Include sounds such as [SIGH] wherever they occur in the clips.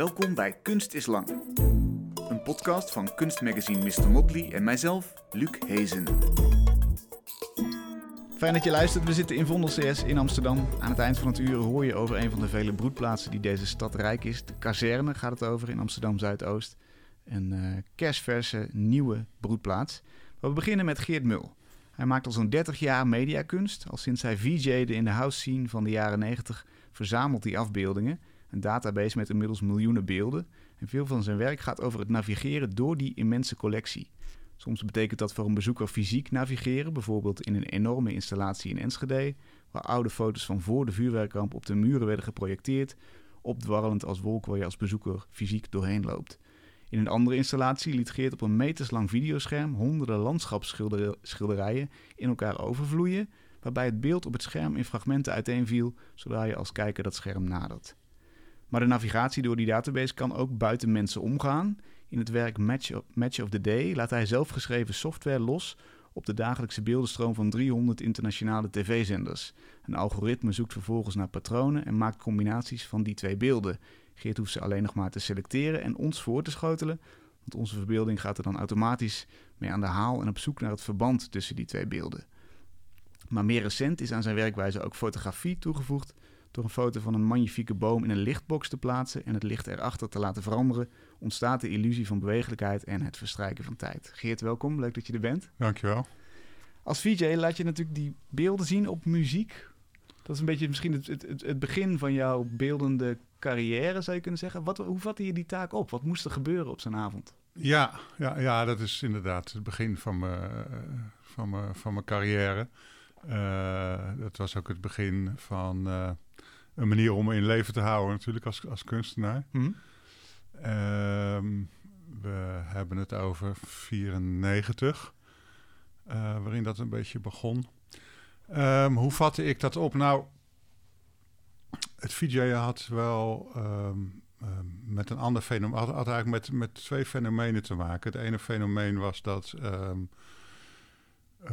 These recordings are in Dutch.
Welkom bij Kunst is Lang. Een podcast van kunstmagazine Mr. Motley en mijzelf, Luc Hezen. Fijn dat je luistert. We zitten in Vondel CS in Amsterdam. Aan het eind van het uur hoor je over een van de vele broedplaatsen die deze stad rijk is. De kazerne gaat het over in Amsterdam Zuidoost. Een uh, kerstverse nieuwe broedplaats. we beginnen met Geert Mul. Hij maakt al zo'n 30 jaar mediakunst. Al sinds hij VJ'de in de house scene van de jaren 90 verzamelt hij afbeeldingen. Een database met inmiddels miljoenen beelden. En veel van zijn werk gaat over het navigeren door die immense collectie. Soms betekent dat voor een bezoeker fysiek navigeren, bijvoorbeeld in een enorme installatie in Enschede, waar oude foto's van voor de vuurwerkramp op de muren werden geprojecteerd, opdwarrelend als wolk waar je als bezoeker fysiek doorheen loopt. In een andere installatie liet Geert op een meterslang videoscherm honderden landschapsschilderijen in elkaar overvloeien, waarbij het beeld op het scherm in fragmenten uiteenviel zodra je als kijker dat scherm nadert. Maar de navigatie door die database kan ook buiten mensen omgaan. In het werk Match of, Match of the Day laat hij zelfgeschreven software los op de dagelijkse beeldenstroom van 300 internationale tv-zenders. Een algoritme zoekt vervolgens naar patronen en maakt combinaties van die twee beelden. Geert hoeft ze alleen nog maar te selecteren en ons voor te schotelen, want onze verbeelding gaat er dan automatisch mee aan de haal en op zoek naar het verband tussen die twee beelden. Maar meer recent is aan zijn werkwijze ook fotografie toegevoegd door een foto van een magnifieke boom in een lichtbox te plaatsen en het licht erachter te laten veranderen, ontstaat de illusie van bewegelijkheid en het verstrijken van tijd. Geert, welkom. Leuk dat je er bent. Dankjewel. Als VJ laat je natuurlijk die beelden zien op muziek. Dat is een beetje misschien het, het, het begin van jouw beeldende carrière, zou je kunnen zeggen. Wat, hoe vatte je die taak op? Wat moest er gebeuren op zo'n avond? Ja, ja, ja, dat is inderdaad het begin van mijn, van mijn, van mijn carrière. Uh, dat was ook het begin van uh, een manier om in leven te houden, natuurlijk, als, als kunstenaar. Mm we hebben het over 94, uh, waarin dat een beetje begon. Um, hoe vatte ik dat op? Nou, het VJ had wel um, met een ander fenomeen, had, had, eigenlijk met, met twee fenomenen te maken. Het ene fenomeen was dat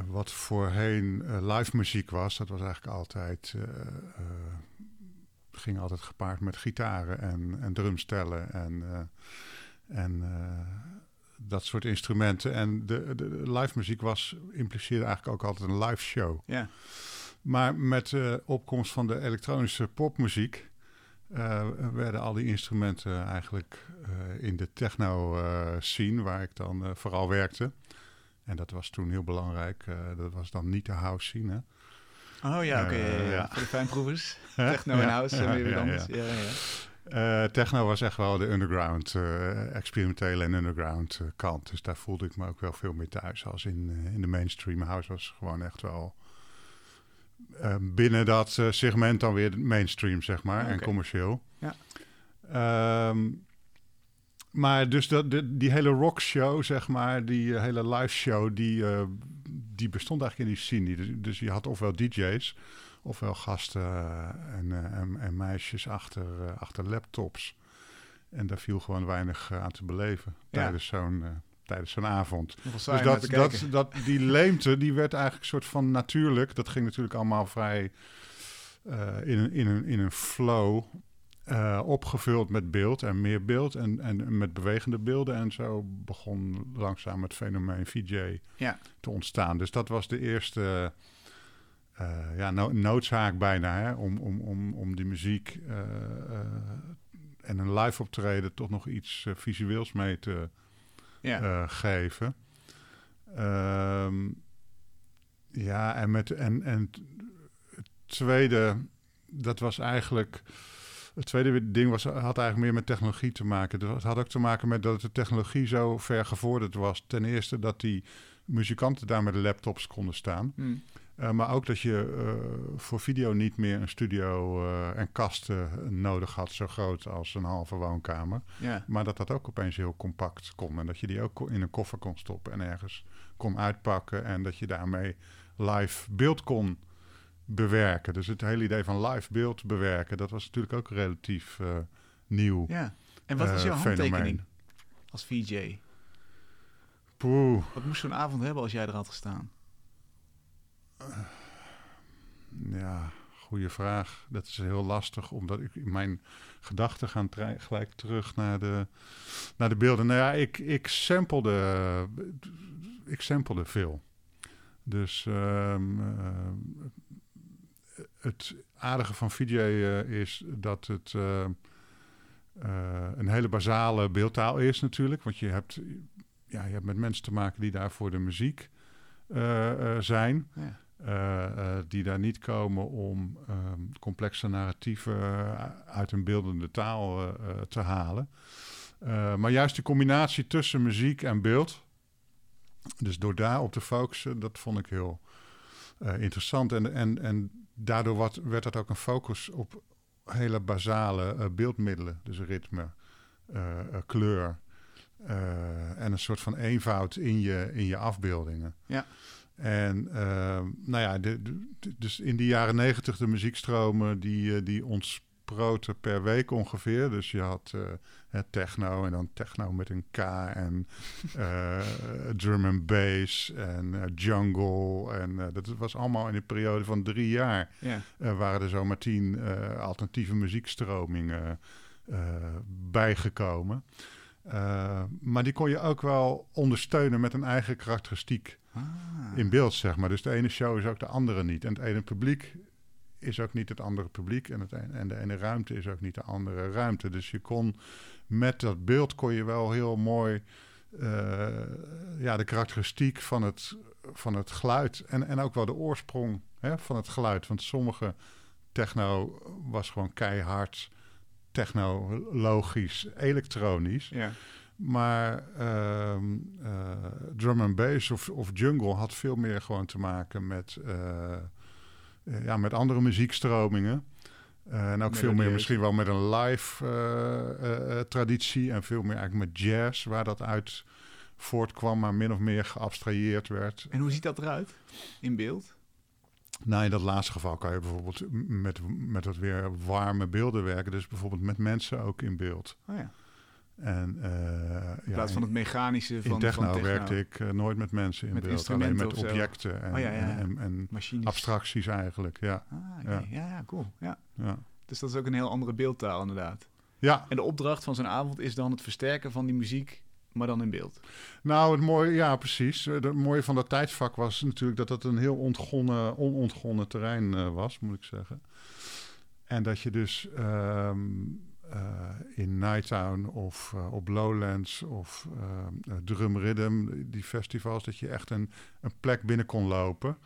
wat voorheen uh, live muziek was, dat was eigenlijk altijd uh, ging altijd gepaard met gitaren en, en drumstellen en, uh, en uh, dat soort instrumenten. En de, de, live muziek was, impliceerde eigenlijk ook altijd een live show. Ja. Maar met de opkomst van de elektronische popmuziek uh, werden al die instrumenten eigenlijk in de techno-scene, waar ik dan vooral werkte. En dat was toen heel belangrijk. dat was dan niet de house scene. Hè? Oh ja, oké. Okay, ja, Voor de fijnproevers. [LAUGHS] Techno en house en weer wat anders. Ja, ja. Uh, techno was echt wel de underground, uh, experimentele en underground uh, kant. Dus daar voelde ik me ook wel veel meer thuis. Als in, in de mainstream house was gewoon echt wel binnen dat segment dan weer mainstream, zeg maar, okay. en commercieel. Ja. Um, maar dus dat, de, die hele rockshow, zeg maar, die hele live show, die, die bestond eigenlijk in die scene. Dus, dus je had ofwel DJ's, ofwel gasten en, eh, en, en meisjes achter, eh, achter laptops. En daar viel gewoon weinig eh, aan te beleven tijdens zo'n tijdens zo'n avond. Dus dat, dat, dat, die [LAUGHS] leemte, die werd eigenlijk een soort van natuurlijk. Dat ging natuurlijk allemaal vrij in, een, in, een, in een flow. Uh, opgevuld met beeld en meer beeld en, en met bewegende beelden. En zo begon langzaam het fenomeen VJ ja. te ontstaan. Dus dat was de eerste uh, ja, no noodzaak bijna hè, om, om, om, om die muziek uh, en een live optreden toch nog iets visueels mee te ja. geven. Um, ja, en, met, en, en het tweede, dat was eigenlijk het tweede ding was, had eigenlijk meer met technologie te maken. Dus het had ook te maken met dat de technologie zo ver gevorderd was. Ten eerste dat die muzikanten daar met laptops konden staan. Hmm. Uh, maar ook dat je uh, voor video niet meer een studio uh, en kasten nodig had, zo groot als een halve woonkamer. Maar dat dat ook opeens heel compact kon. En dat je die ook in een koffer kon stoppen en ergens kon uitpakken. En dat je daarmee live beeld kon bewerken. Dus het hele idee van live beeld bewerken, dat was natuurlijk ook relatief uh, nieuw. Ja. En wat was jouw uh, handtekening als VJ? Poeh. Wat moest zo'n avond hebben als jij er had gestaan? Uh, ja, goede vraag. Dat is heel lastig, omdat ik mijn gedachten gaan gelijk terug naar de, naar de beelden. Nou ja, ik, ik sampelde, ik sampelde veel. Dus ehm, eh, het aardige van VJ is dat het een hele basale beeldtaal is natuurlijk. Want je hebt, ja, je hebt met mensen te maken die daar voor de muziek zijn. Ja. Eh, eh, die daar niet komen om ehm, complexe narratieven eh, uit een beeldende taal te halen. maar juist de combinatie tussen muziek en beeld, dus door daarop te focussen, dat vond ik heel interessant. En, en, en daardoor wat, werd dat ook een focus op hele basale beeldmiddelen, dus ritme, kleur. en een soort van eenvoud in je, in je afbeeldingen. Ja. En nou ja, de, dus in de jaren negentig de muziekstromen die, die ontsproten per week ongeveer. Dus je had uh, techno en dan techno met een K en [LAUGHS] drum and bass en jungle. En dat was allemaal in een periode van drie jaar. Waren er zomaar tien alternatieve muziekstromingen bijgekomen. maar die kon je ook wel ondersteunen met een eigen karakteristiek Ah. in beeld, zeg maar. Dus de ene show is ook de andere niet. En het ene publiek is ook niet het andere publiek. En, het en de ene ruimte is ook niet de andere ruimte. Dus je kon met dat beeld kon je wel heel mooi uh, ja, de karakteristiek van het, van het geluid. En, en ook wel de oorsprong hè, van het geluid. Want sommige techno was gewoon keihard technologisch, elektronisch. Ja. Maar uh, drum and bass of, of, jungle had veel meer gewoon te maken met, uh, ja, met andere muziekstromingen. en ook veel meer misschien wel met een live traditie. En veel meer eigenlijk met jazz, waar dat uit voortkwam, maar min of meer geabstraheerd werd. En hoe ziet dat eruit in beeld? Nou, in dat laatste geval kan je bijvoorbeeld met, met wat weer warme beelden werken. Dus bijvoorbeeld met mensen ook in beeld. Oh ja. En, uh, in plaats van het mechanische van In techno, van techno. werkte ik uh, nooit met mensen in met beeld. Alleen met objecten en, oh, en, en, abstracties eigenlijk. Ja. Ah, okay. ja. cool. Ja. Ja. Dus dat is ook een heel andere beeldtaal inderdaad. Ja. En de opdracht van zo'n avond is dan het versterken van die muziek, maar dan in beeld. Nou, het mooie, ja, precies. Het mooie van dat tijdsvak was natuurlijk dat het een heel ontgonnen, onontgonnen terrein uh, was, moet ik zeggen. En dat je dus um, uh, in Nighttown of uh, op Lowlands of uh, Drum Rhythm, die festivals, dat je echt een, een plek binnen kon lopen.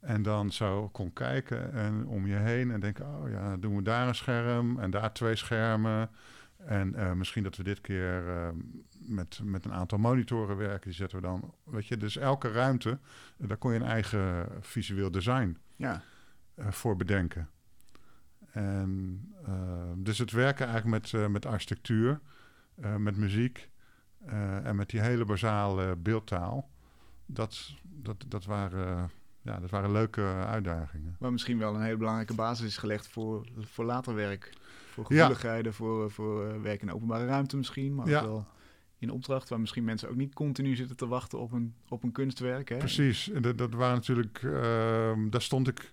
En dan zo kon kijken en om je heen en denken, oh ja, doen we daar een scherm en daar twee schermen. En misschien dat we dit keer met, met een aantal monitoren werken, die zetten we dan. Weet je, dus elke ruimte, daar kon je een eigen visueel design ja. voor bedenken. En, uh, dus het werken eigenlijk met, uh, met architectuur, uh, met muziek en met die hele basale beeldtaal, dat, dat, dat, waren, ja, dat waren leuke uitdagingen. Maar misschien wel een hele belangrijke basis is gelegd voor, voor later werk. Voor gevoeligheden, ja. voor, voor werk in openbare ruimte misschien, maar ook ja. wel in opdracht, waar misschien mensen ook niet continu zitten te wachten op een, op een kunstwerk. Hè? Precies, en dat, dat waren natuurlijk, ehm, daar stond ik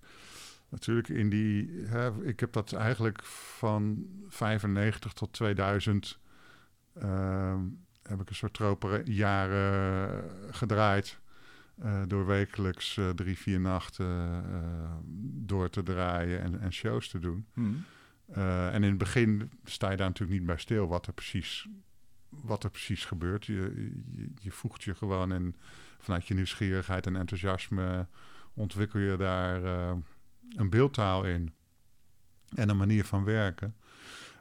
natuurlijk in die. Hè, ik heb dat eigenlijk van 95 tot 2000. Uh, ehm, heb ik een soort jaren gedraaid. Uh, door wekelijks uh, drie, vier nachten door te draaien en, en shows te doen. Hmm. en in het begin sta je daar natuurlijk niet bij stil wat er precies, wat er precies gebeurt. Je, je, je voegt je gewoon en vanuit je nieuwsgierigheid en enthousiasme ontwikkel je daar een beeldtaal in en een manier van werken.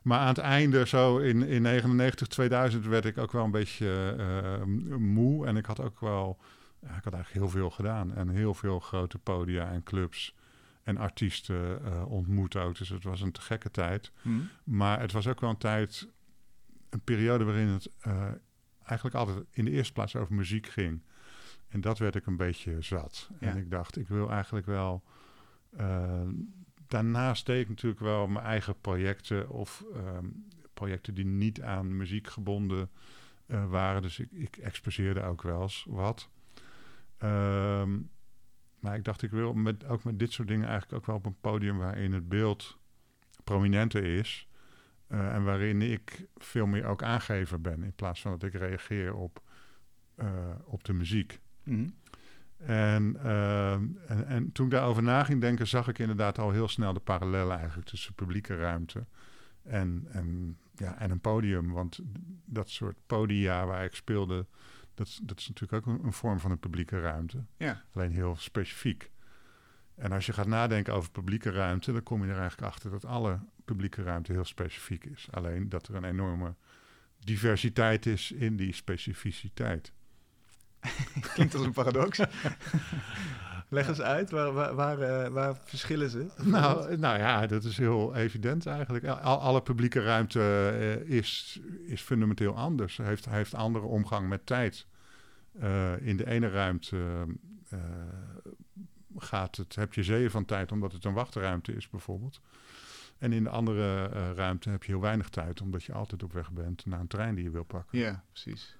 Maar aan het einde, zo in, in 99, 2000, werd ik ook wel een beetje uh, moe. En ik had ook wel, ik had eigenlijk heel veel gedaan. En heel veel grote podia en clubs en artiesten uh, ontmoet ook. Dus het was een te gekke tijd. Hmm. Maar het was ook wel een tijd, een periode waarin het uh, eigenlijk altijd in de eerste plaats over muziek ging. En dat werd ik een beetje zat. Ja. En ik dacht, ik wil eigenlijk wel daarnaast deed ik natuurlijk wel mijn eigen projecten of um, projecten die niet aan muziek gebonden uh, waren. Dus ik, ik exposeerde ook wel eens wat. Um, maar ik dacht, ik wil met, ook met dit soort dingen eigenlijk ook wel op een podium waarin het beeld prominenter is. Uh, en waarin ik veel meer ook aangever ben, in plaats van dat ik reageer op, uh, op de muziek. Mm en, uh, en, en, toen ik daarover na ging denken, zag ik inderdaad al heel snel de parallellen eigenlijk tussen publieke ruimte en, en, ja, en een podium. Want dat soort podia waar ik speelde, dat, dat is natuurlijk ook een, een vorm van een publieke ruimte. Ja. Alleen heel specifiek. En als je gaat nadenken over publieke ruimte, dan kom je er eigenlijk achter dat alle publieke ruimte heel specifiek is. Alleen dat er een enorme diversiteit is in die specificiteit. [LAUGHS] Klinkt als een paradox. [LAUGHS] Leg eens uit, waar, waar, waar, eh, waar verschillen ze? Nou, nou ja, dat is heel evident eigenlijk. Al, alle publieke ruimte uh, is, is fundamenteel anders. Hij heeft, heeft andere omgang met tijd. Uh, in de ene ruimte gaat het, heb je zeeën van tijd omdat het een wachtruimte is bijvoorbeeld. En in de andere ruimte heb je heel weinig tijd omdat je altijd op weg bent naar een trein die je wil pakken. Ja, precies.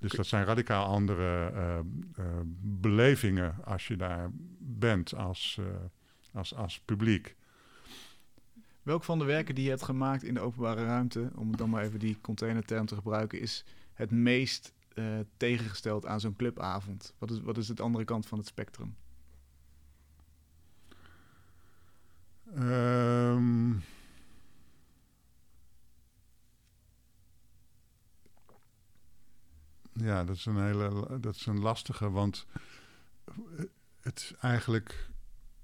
Dus dat zijn radicaal andere uh, uh, belevingen als je daar bent als, uh, als, als publiek. Welk van de werken die je hebt gemaakt in de openbare ruimte, om dan maar even die containerterm te gebruiken, is het meest tegengesteld aan zo'n clubavond? Wat is, wat is het andere kant van het spectrum? Um, Ja, dat is een hele dat is een lastige, want het is eigenlijk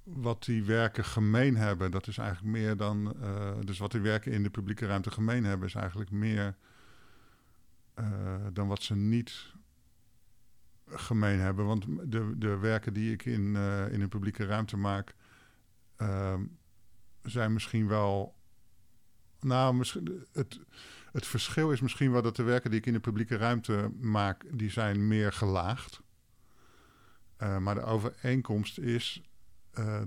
wat die werken gemeen hebben, dat is eigenlijk meer dan. Uh, dus wat die werken in de publieke ruimte gemeen hebben, is eigenlijk meer uh, dan wat ze niet gemeen hebben. Want de, de werken die ik in, uh, in de publieke ruimte maak, zijn misschien wel. Nou, misschien. Het, het verschil is misschien wel dat de werken die ik in de publieke ruimte maak, die zijn meer gelaagd. Uh, maar de overeenkomst is uh,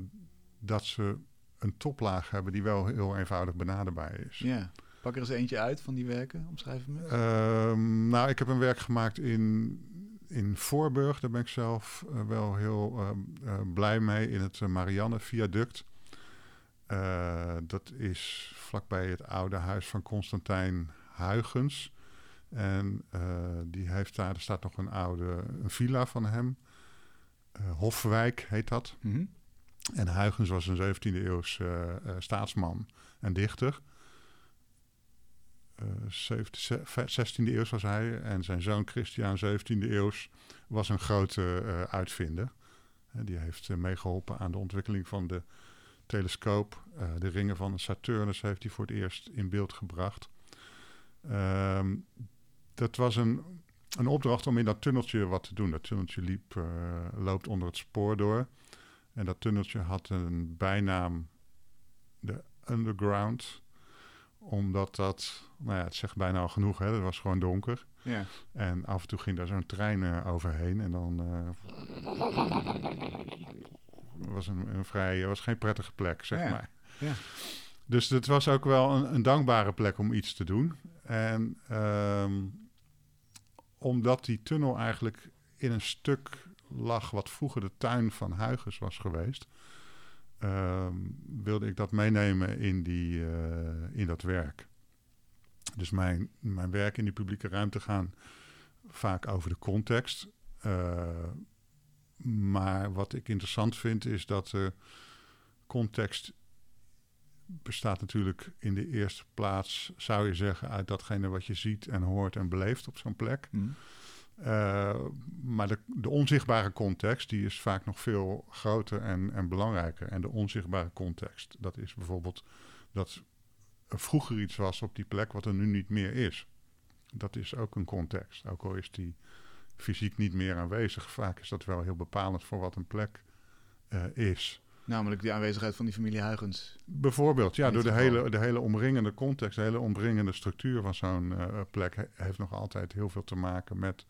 dat ze een toplaag hebben die wel heel eenvoudig benaderbaar is. Ja. Pak er eens eentje uit van die werken, omschrijf me. Uh, nou, ik heb een werk gemaakt in, in Voorburg. Daar ben ik zelf uh, wel heel ehm, blij mee. In het Marianne Viaduct. dat is vlakbij het oude huis van Constantijn Huygens. En uh, die heeft daar, er staat nog een oude een villa van hem. Uh, Hofwijk heet dat. Mm -hmm. En Huygens was een 17e eeuws uh, staatsman en dichter. 16e eeuws was hij. En zijn zoon Christian, 17e eeuws, was een grote uitvinder. die heeft meegeholpen aan de ontwikkeling van de telescoop. de ringen van Saturnus heeft hij voor het eerst in beeld gebracht. Um, dat was een, een opdracht om in dat tunneltje wat te doen. Dat tunneltje liep, uh, loopt onder het spoor door. En dat tunneltje had een bijnaam, de Underground. Omdat dat, nou ja, het zegt bijna al genoeg, hè. Het was gewoon donker. Ja. En af en toe ging daar zo'n trein uh, overheen. En dan uh, was een, een vrij, was geen prettige plek, zeg ja. maar. Ja. Dus het was ook wel een, een, dankbare plek om iets te doen. En um, omdat die tunnel eigenlijk in een stuk lag wat vroeger de tuin van Huygens was geweest, um, wilde ik dat meenemen in, die, uh, in dat werk. Dus mijn, mijn werk in die publieke ruimte gaan vaak over de context. Uh, maar wat ik interessant vind is dat de context bestaat natuurlijk in de eerste plaats, zou je zeggen, uit datgene wat je ziet en hoort en beleeft op zo'n plek. Mm. Uh, maar de, de, onzichtbare context, die is vaak nog veel groter en, en belangrijker. En de onzichtbare context, dat is bijvoorbeeld dat er vroeger iets was op die plek wat er nu niet meer is. Dat is ook een context, ook al is die fysiek niet meer aanwezig. Vaak is dat wel heel bepalend voor wat een plek uh, is. Namelijk de aanwezigheid van die familie Huygens. Bijvoorbeeld, ja, door de hele, de hele omringende context, de hele omringende structuur van zo'n uh, plek heeft nog altijd heel veel te maken met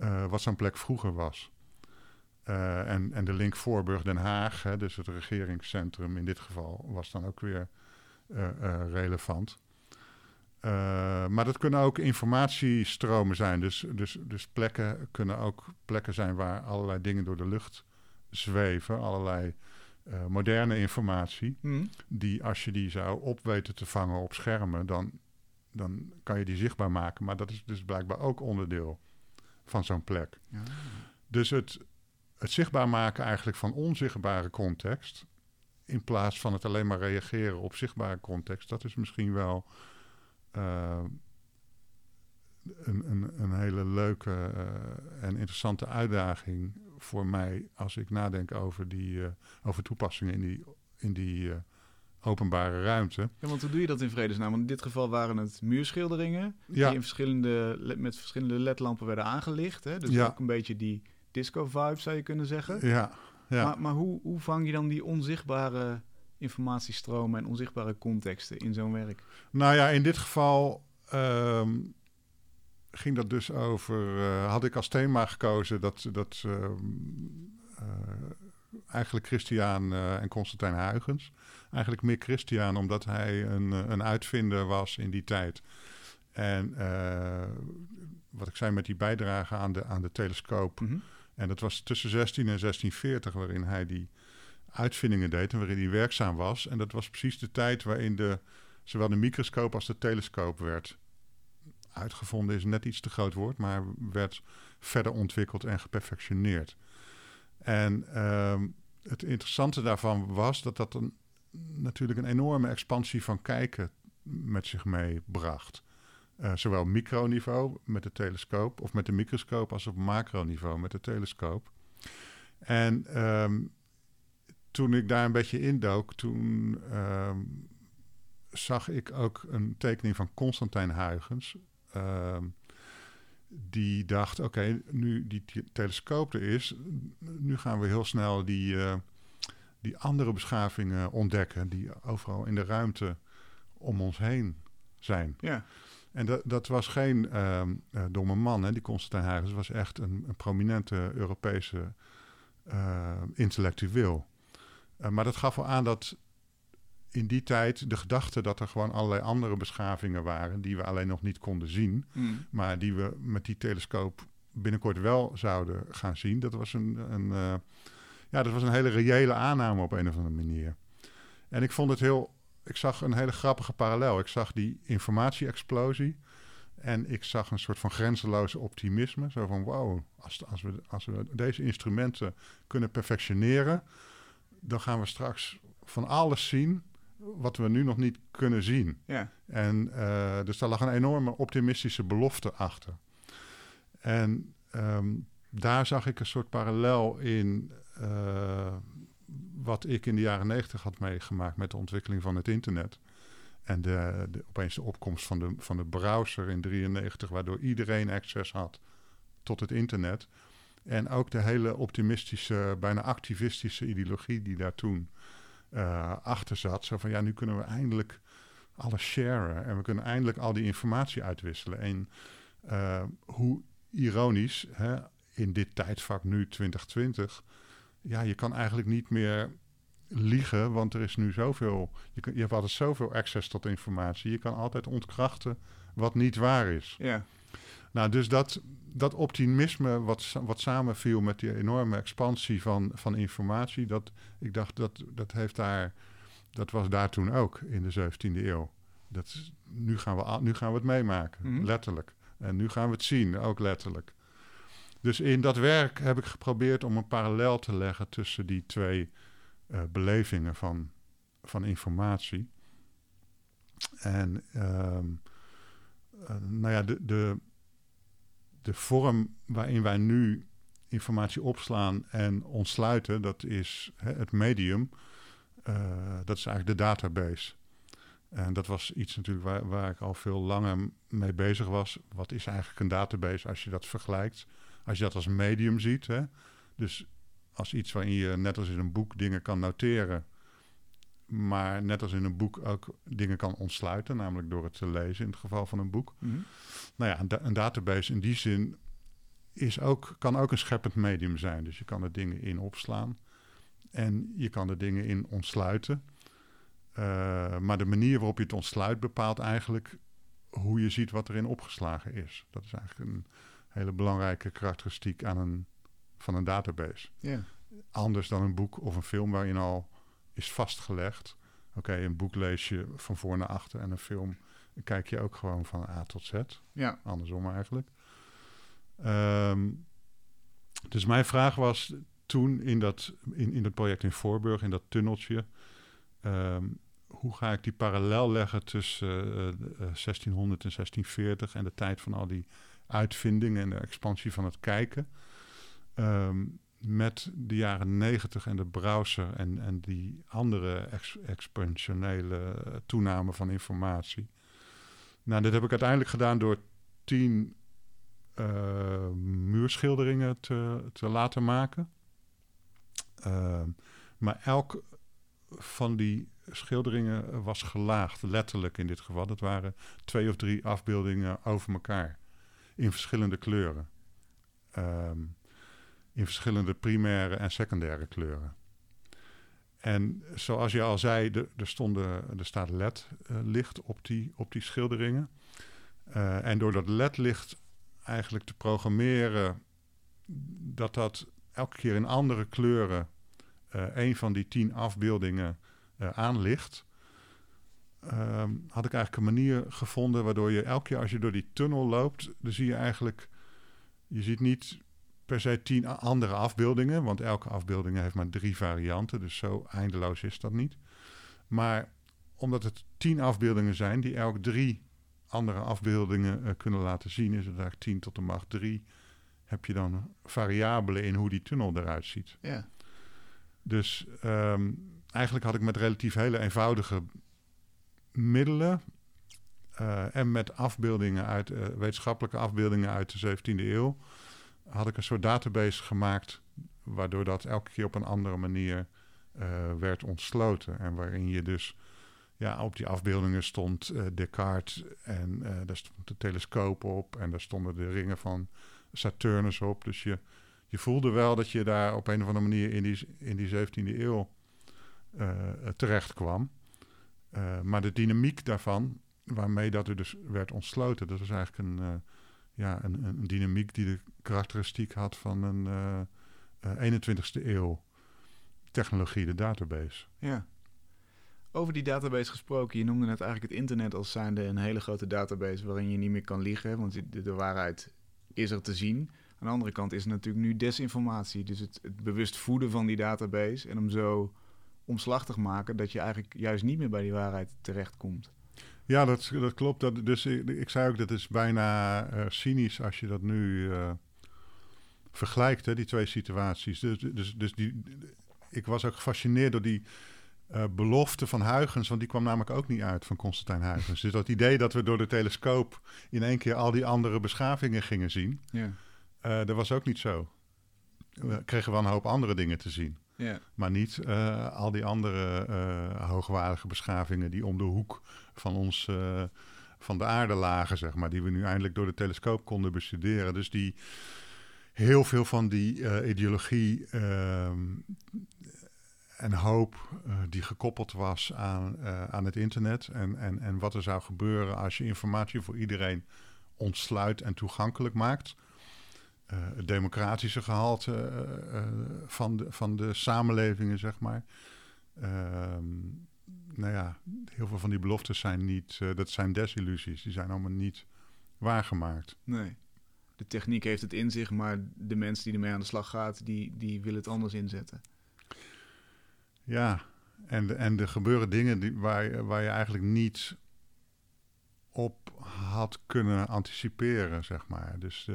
uh, wat zo'n plek vroeger was. Uh, en, en de link Voorburg-Den Haag, hè, dus het regeringscentrum in dit geval, was dan ook weer relevant. maar dat kunnen ook informatiestromen zijn. Dus, dus, dus plekken kunnen ook plekken zijn waar allerlei dingen door de lucht zweven, allerlei uh, moderne informatie, Mhm. die als je die zou op weten te vangen op schermen, dan, dan kan je die zichtbaar maken. Maar dat is dus blijkbaar ook onderdeel van zo'n plek. Ja. Dus het, het zichtbaar maken eigenlijk van onzichtbare context, in plaats van het alleen maar reageren op zichtbare context, dat is misschien wel uh, een, een, een hele leuke uh, en interessante uitdaging voor mij als ik nadenk over, die, uh, over toepassingen in die, in die openbare ruimte. Ja, want hoe doe je dat in vredesnaam? Want in dit geval waren het muurschilderingen Ja. die in verschillende, met verschillende ledlampen werden aangelicht. Hè? Dus Ja. ook een beetje die disco-vibe zou je kunnen zeggen. Ja, ja. Maar, maar hoe, hoe vang je dan die onzichtbare informatiestromen en onzichtbare contexten in zo'n werk? Nou ja, in dit geval ehm, ging dat dus over. eh, had ik als thema gekozen dat. dat ehm, eh, eigenlijk Christian eh, en Constantijn Huygens. Eigenlijk meer Christian, omdat hij een, een uitvinder was in die tijd. En wat ik zei met die bijdrage aan de, aan de telescoop. Mhm. En dat was tussen 16 en 1640, waarin hij die uitvindingen deed en waarin hij werkzaam was. En dat was precies de tijd waarin de, zowel de microscoop als de telescoop werd uitgevonden, is net iets te groot woord, maar werd verder ontwikkeld en geperfectioneerd. En ehm, het interessante daarvan was dat dat een, natuurlijk een enorme expansie van kijken met zich meebracht. Uh, zowel microniveau met de telescoop of met de microscoop als op macroniveau met de telescoop. En um, toen ik daar een beetje indook, toen um, zag ik ook een tekening van Constantijn Huygens. Um, die dacht, oké, okay, nu die telescoop er is, nu gaan we heel snel die, uh, die andere beschavingen ontdekken die overal in de ruimte om ons heen zijn. Ja. En dat, dat was geen uh, uh, domme man, hè, die Constantijn Huygens. was echt een, een prominente Europese uh, intellectueel. Maar dat gaf wel aan dat in die tijd de gedachte dat er gewoon allerlei andere beschavingen waren... die we alleen nog niet konden zien... Mm. maar die we met die telescoop binnenkort wel zouden gaan zien... dat was een, een, uh, ja, dat was een hele reële aanname op een of andere manier. En ik vond het heel ik zag een hele grappige parallel. Ik zag die informatie-explosie. En ik zag een soort van grenzeloze optimisme. Zo van, wow, als, als, we, als we deze instrumenten kunnen perfectioneren... dan gaan we straks van alles zien wat we nu nog niet kunnen zien. Ja. En uh, dus daar lag een enorme optimistische belofte achter. En um, daar zag ik een soort parallel in... Uh, wat ik in de jaren negentig had meegemaakt met de ontwikkeling van het internet. En de, de, opeens de opkomst van de, van de browser in 93, waardoor iedereen access had tot het internet. En ook de hele optimistische, bijna activistische ideologie die daar toen uh, achter zat. Zo van ja, nu kunnen we eindelijk alles sharen en we kunnen eindelijk al die informatie uitwisselen. En uh, hoe ironisch, hè, in dit tijdvak nu 2020 ja, je kan eigenlijk niet meer liegen, want er is nu zoveel. Je, je hebt altijd zoveel access tot informatie. Je kan altijd ontkrachten wat niet waar is. Ja. Nou, dus dat, dat optimisme wat, wat samenviel met die enorme expansie van, van informatie, dat ik dacht dat dat heeft daar, dat was daar toen ook in de 17e eeuw. Dat is, nu, gaan we, nu gaan we het meemaken, Mhm. letterlijk. En nu gaan we het zien, ook letterlijk. Dus in dat werk heb ik geprobeerd om een parallel te leggen tussen die twee uh, belevingen van, van informatie. En um, uh, nou ja, de, de, de vorm waarin wij nu informatie opslaan en ontsluiten, dat is hè, het medium. Uh, dat is eigenlijk de database. En dat was iets natuurlijk waar, waar ik al veel langer mee bezig was. Wat is eigenlijk een database als je dat vergelijkt? Als je dat als medium ziet, hè? dus als iets waarin je net als in een boek dingen kan noteren, maar net als in een boek ook dingen kan ontsluiten, namelijk door het te lezen in het geval van een boek. Mm-hmm. Nou ja, een, da een, database in die zin is ook, kan ook een scheppend medium zijn. Dus je kan er dingen in opslaan en je kan er dingen in ontsluiten. Uh, maar de manier waarop je het ontsluit bepaalt eigenlijk hoe je ziet wat erin opgeslagen is. Dat is eigenlijk een hele belangrijke karakteristiek aan een, van een database. Yeah. anders dan een boek of een film waarin al is vastgelegd. Oké, een boek lees je van voor naar achter en een film kijk je ook gewoon van A tot Z. Ja. Andersom eigenlijk. Ehm, dus mijn vraag was toen in dat, in, in dat project in Voorburg, in dat tunneltje, ehm, hoe ga ik die parallel leggen tussen uh, 1600 en 1640 en de tijd van al die uitvindingen en de expansie van het kijken? Ehm, met de jaren 90 en de browser en, en die andere ex exponentiële toename van informatie. Nou, dit heb ik uiteindelijk gedaan door tien uh, muurschilderingen te, te laten maken. Uh, maar elk van die schilderingen was gelaagd, letterlijk in dit geval. Dat waren twee of drie afbeeldingen over elkaar in verschillende kleuren. Um, in verschillende primaire en secundaire kleuren. En zoals je al zei, er, stonden, er staat LED-licht op, die, op die schilderingen. Uh, en door dat LED-licht eigenlijk te programmeren dat dat elke keer in andere kleuren uh, een van die tien afbeeldingen uh, aanlicht, uh, had ik eigenlijk een manier gevonden waardoor je elke keer als je door die tunnel loopt, dan zie je eigenlijk, je ziet niet per se tien andere afbeeldingen, want elke afbeelding heeft maar drie varianten, dus zo eindeloos is dat niet. Maar omdat het tien afbeeldingen zijn die elk drie andere afbeeldingen uh, kunnen laten zien, is het eigenlijk 10 tot de macht 3. Heb je dan variabelen in hoe die tunnel eruit ziet. Ja. Dus um, eigenlijk had ik met relatief hele eenvoudige middelen uh, en met afbeeldingen uit, uh, wetenschappelijke afbeeldingen uit de 17e eeuw, had ik een soort database gemaakt, waardoor dat elke keer op een andere manier werd ontsloten. En waarin je dus ja, op die afbeeldingen stond uh, Descartes en uh, daar stond de telescoop op en daar stonden de ringen van Saturnus op. Dus je, je voelde wel dat je daar op een of andere manier in die, in die 17e eeuw terecht kwam. maar de dynamiek daarvan, waarmee dat er dus werd ontsloten, dat was eigenlijk een, ja, een, een, dynamiek die de karakteristiek had van een 21e eeuw technologie, de database. Ja. Over die database gesproken, je noemde net eigenlijk het internet als zijnde een hele grote database waarin je niet meer kan liegen, want de, de waarheid is er te zien. Aan de andere kant is er natuurlijk nu desinformatie, dus het, het bewust voeden van die database en hem zo omslachtig maken dat je eigenlijk juist niet meer bij die waarheid terechtkomt. Ja, dat, dat klopt. Dat, dus ik, ik zei ook, dat is bijna uh, cynisch als je dat nu uh, vergelijkt, hè, die twee situaties. Dus, dus, dus die, ik was ook gefascineerd door die uh, belofte van Huygens, want die kwam namelijk ook niet uit van Constantijn Huygens. Dus dat idee dat we door de telescoop in één keer al die andere beschavingen gingen zien, ja. Dat was ook niet zo. We kregen wel een hoop andere dingen te zien. Ja. Maar niet uh, al die andere hoogwaardige beschavingen die om de hoek van ons, van de aarde lagen, zeg maar, die we nu eindelijk door de telescoop konden bestuderen. Dus die heel veel van die ideologie ehm, en hoop die gekoppeld was aan, aan het internet. En, en, en wat er zou gebeuren als je informatie voor iedereen ontsluit en toegankelijk maakt. Uh, het democratische gehalte van, de, van de samenlevingen, zeg maar. Ehm, nou ja, heel veel van die beloftes zijn niet, dat zijn desillusies. Die zijn allemaal niet waargemaakt. Nee. De techniek heeft het in zich, maar de mensen die ermee aan de slag gaat, die, die willen het anders inzetten. Ja, en, en er gebeuren dingen die, waar, waar je eigenlijk niet op had kunnen anticiperen, zeg maar. Dus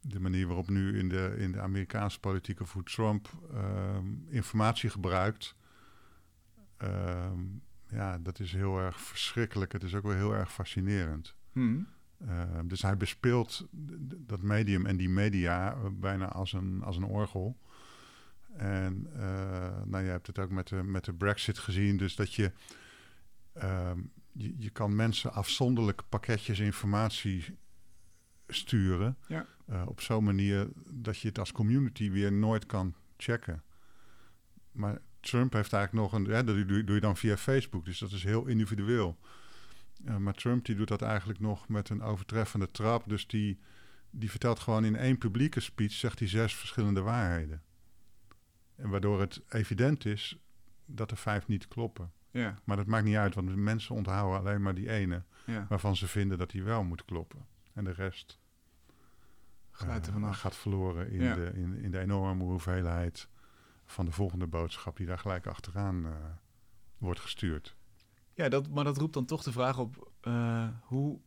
de manier waarop nu in de, in de Amerikaanse politiek of hoe Trump um, informatie gebruikt, um, ja, dat is heel erg verschrikkelijk. Het is ook wel heel erg fascinerend. Hmm. Uh, dus hij bespeelt dat medium en die media bijna als een, als een orgel. En uh, nou, je hebt het ook met de, met de Brexit gezien, dus dat je, uh, je, je, kan mensen afzonderlijk pakketjes informatie sturen. Ja. Uh, op zo'n manier dat je het als community weer nooit kan checken. Maar Trump heeft eigenlijk nog een. Ja, dat doe, doe je dan via Facebook, dus dat is heel individueel. Uh, maar Trump die doet dat eigenlijk nog met een overtreffende trap. Dus die, die vertelt gewoon in één publieke speech, zegt hij zes verschillende waarheden. En waardoor het evident is dat er vijf niet kloppen. Ja. Maar dat maakt niet uit, want mensen onthouden alleen maar die ene Ja. waarvan ze vinden dat die wel moet kloppen. En de rest Glijdt er eh, vanaf. gaat verloren in, Ja. de, in, in de enorme hoeveelheid van de volgende boodschap die daar gelijk achteraan eh, wordt gestuurd. Ja, dat, maar dat roept dan toch de vraag op eh, hoe,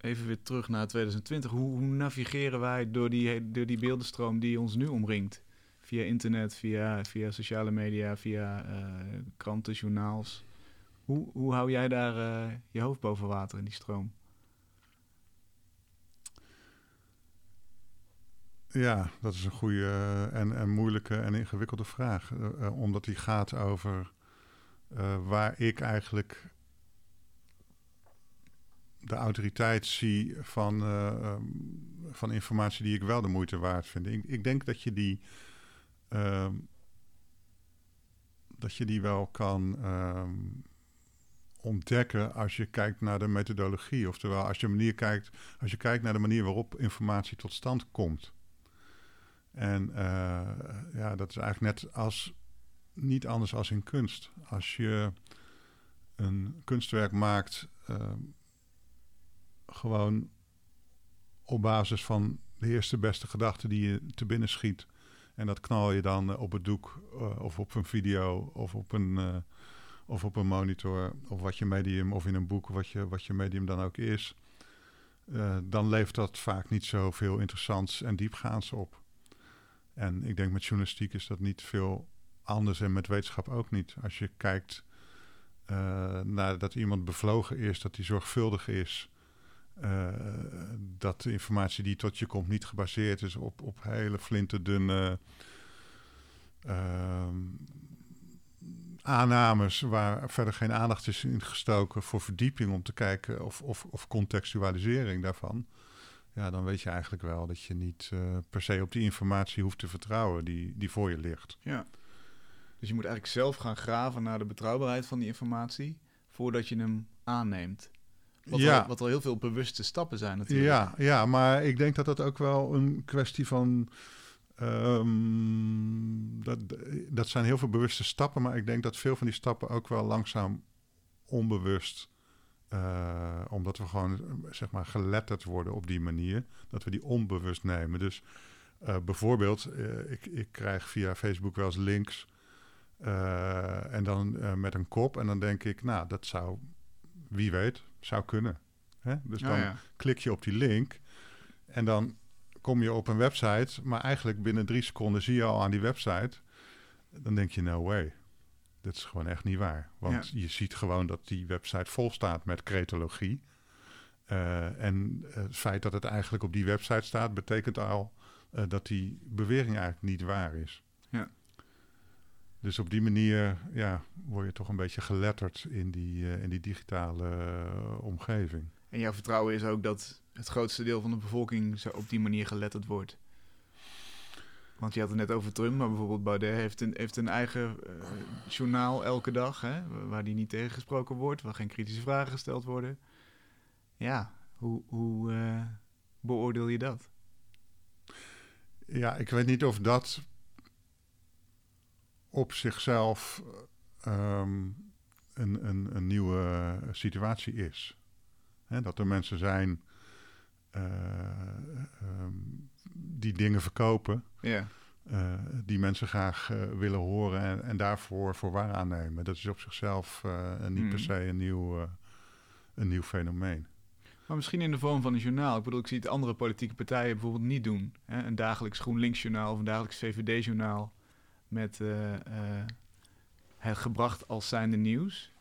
even weer terug naar 2020, hoe, hoe navigeren wij door die, door die beeldenstroom die ons nu omringt? Via internet, via, via sociale media, via eh, kranten, journaals. Hoe, hoe hou jij daar je hoofd boven water in die stroom? Ja, dat is een goede eh, en, en moeilijke en ingewikkelde vraag. eh, eh, omdat die gaat over waar ik eigenlijk de autoriteit zie van, eh, ehm, van informatie die ik wel de moeite waard vind. Ik, ik denk dat je die. ehm, dat je die wel kan ehm, ontdekken als je kijkt naar de methodologie. Oftewel, als je, manier kijkt, als je kijkt naar de manier waarop informatie tot stand komt. En eh, ja, dat is eigenlijk net als niet anders als in kunst. Als je een kunstwerk maakt, ehm, gewoon op basis van de eerste beste gedachte die je te binnen schiet. En dat knal je dan eh, op het doek eh, of op een video of op een, of op een monitor of wat je medium of in een boek, wat je, wat je medium dan ook is. Dan levert dat vaak niet zoveel interessants en diepgaands op. En ik denk met journalistiek is dat niet veel anders en met wetenschap ook niet. Als je kijkt eh, naar dat iemand bevlogen is, dat hij zorgvuldig is, eh, dat de informatie die tot je komt niet gebaseerd is op, op hele flinterdunne ehm, aannames waar verder geen aandacht is in gestoken voor verdieping om te kijken of, of, of contextualisering daarvan. Ja, dan weet je eigenlijk wel dat je niet eh, per se op die informatie hoeft te vertrouwen die, die voor je ligt. Ja. Dus je moet eigenlijk zelf gaan graven naar de betrouwbaarheid van die informatie voordat je hem aanneemt. Wat, Ja. al, wat al heel veel bewuste stappen zijn natuurlijk. Ja, ja, maar ik denk dat dat ook wel een kwestie van. ehm, dat, dat zijn heel veel bewuste stappen, maar ik denk dat veel van die stappen ook wel langzaam onbewust. Eh, omdat we gewoon zeg maar geletterd worden op die manier, dat we die onbewust nemen. Dus eh, bijvoorbeeld, eh, ik, ik krijg via Facebook wel eens links en dan met een kop, en dan denk ik, nou, dat zou, wie weet, zou kunnen. Hè? Dus Oh, dan ja. klik je op die link en dan kom je op een website, maar eigenlijk binnen drie seconden zie je al aan die website, dan denk je no way. Dat is gewoon echt niet waar. Want je ziet gewoon dat die website vol staat met cretologie. Eh, en het feit dat het eigenlijk op die website staat, betekent al eh, dat die bewering eigenlijk niet waar is. Ja. Dus op die manier ja, word je toch een beetje geletterd in die, eh, in die digitale omgeving. En jouw vertrouwen is ook dat het grootste deel van de bevolking zo op die manier geletterd wordt. Want je had het net over Trump, maar bijvoorbeeld Baudet heeft een, heeft een eigen eh, journaal elke dag, hè, waar die niet tegengesproken wordt, waar geen kritische vragen gesteld worden. Ja, hoe, hoe eh, beoordeel je dat? Ja, ik weet niet of dat op zichzelf ehm, een, een, een nieuwe situatie is. Hè, dat er mensen zijn eh, ehm, die dingen verkopen, Ja, eh, die mensen graag eh, willen horen en, en daarvoor voor waar aannemen. Dat is op zichzelf eh, niet per Mhm. se een nieuw, een nieuw fenomeen. maar misschien in de vorm van een journaal. Ik bedoel, ik zie het andere politieke partijen bijvoorbeeld niet doen. Hè? Een dagelijks GroenLinks-journaal of een dagelijks VVD-journaal met het gebracht als zijnde nieuws.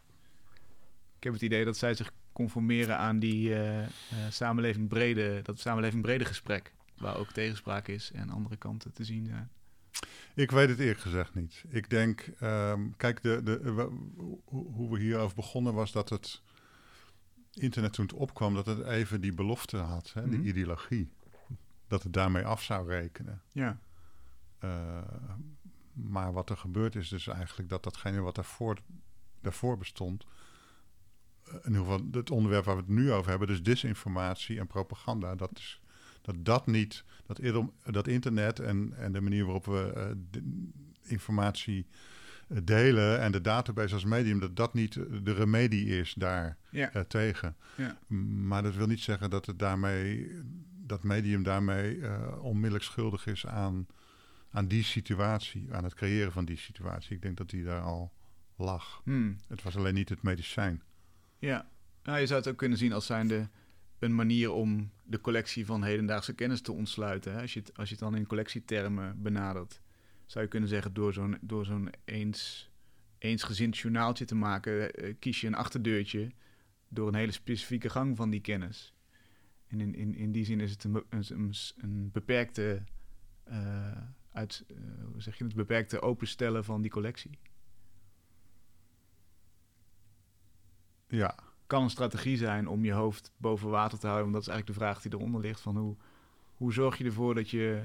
Ik heb het idee dat zij zich conformeren aan die samenleving brede, dat samenleving brede gesprek, waar ook tegenspraak is en andere kanten te zien zijn. Ik weet het eerlijk gezegd niet. Ik denk, ehm, kijk, de, de, wa- hoe we hierover begonnen was dat het internet toen het opkwam, dat het even die belofte had, hè, Mhm. die ideologie. Dat het daarmee af zou rekenen. Ja, Eh, maar wat er gebeurd is, dus eigenlijk dat datgene wat daarvoor, daarvoor bestond, eh, in ieder geval het onderwerp waar we het nu over hebben, dus disinformatie en propaganda, dat is dat dat niet, dat, internet en, en de manier waarop we eh, informatie delen en de database als medium, dat dat niet de remedie is daar tegen. Ja. Maar dat wil niet zeggen dat het daarmee, dat medium daarmee onmiddellijk schuldig is aan, aan die situatie, aan het creëren van die situatie. Ik denk dat die daar al lag. Hmm. Het was alleen niet het medicijn. Ja, nou, je zou het ook kunnen zien als zijnde een manier om de collectie van hedendaagse kennis te ontsluiten. Hè? Als, je het, als je het dan in collectietermen benadert, zou je kunnen zeggen door zo'n, door zo'n eens, eensgezind journaaltje te maken, eh, kies je een achterdeurtje door een hele specifieke gang van die kennis. En in, in, in die zin is het een, een, beperkte, uh, uit, uh, hoe zeg je het, beperkte openstellen van die collectie. Ja. Kan een strategie zijn om je hoofd boven water te houden. Want dat is eigenlijk de vraag die eronder ligt. Van hoe, hoe zorg je ervoor dat je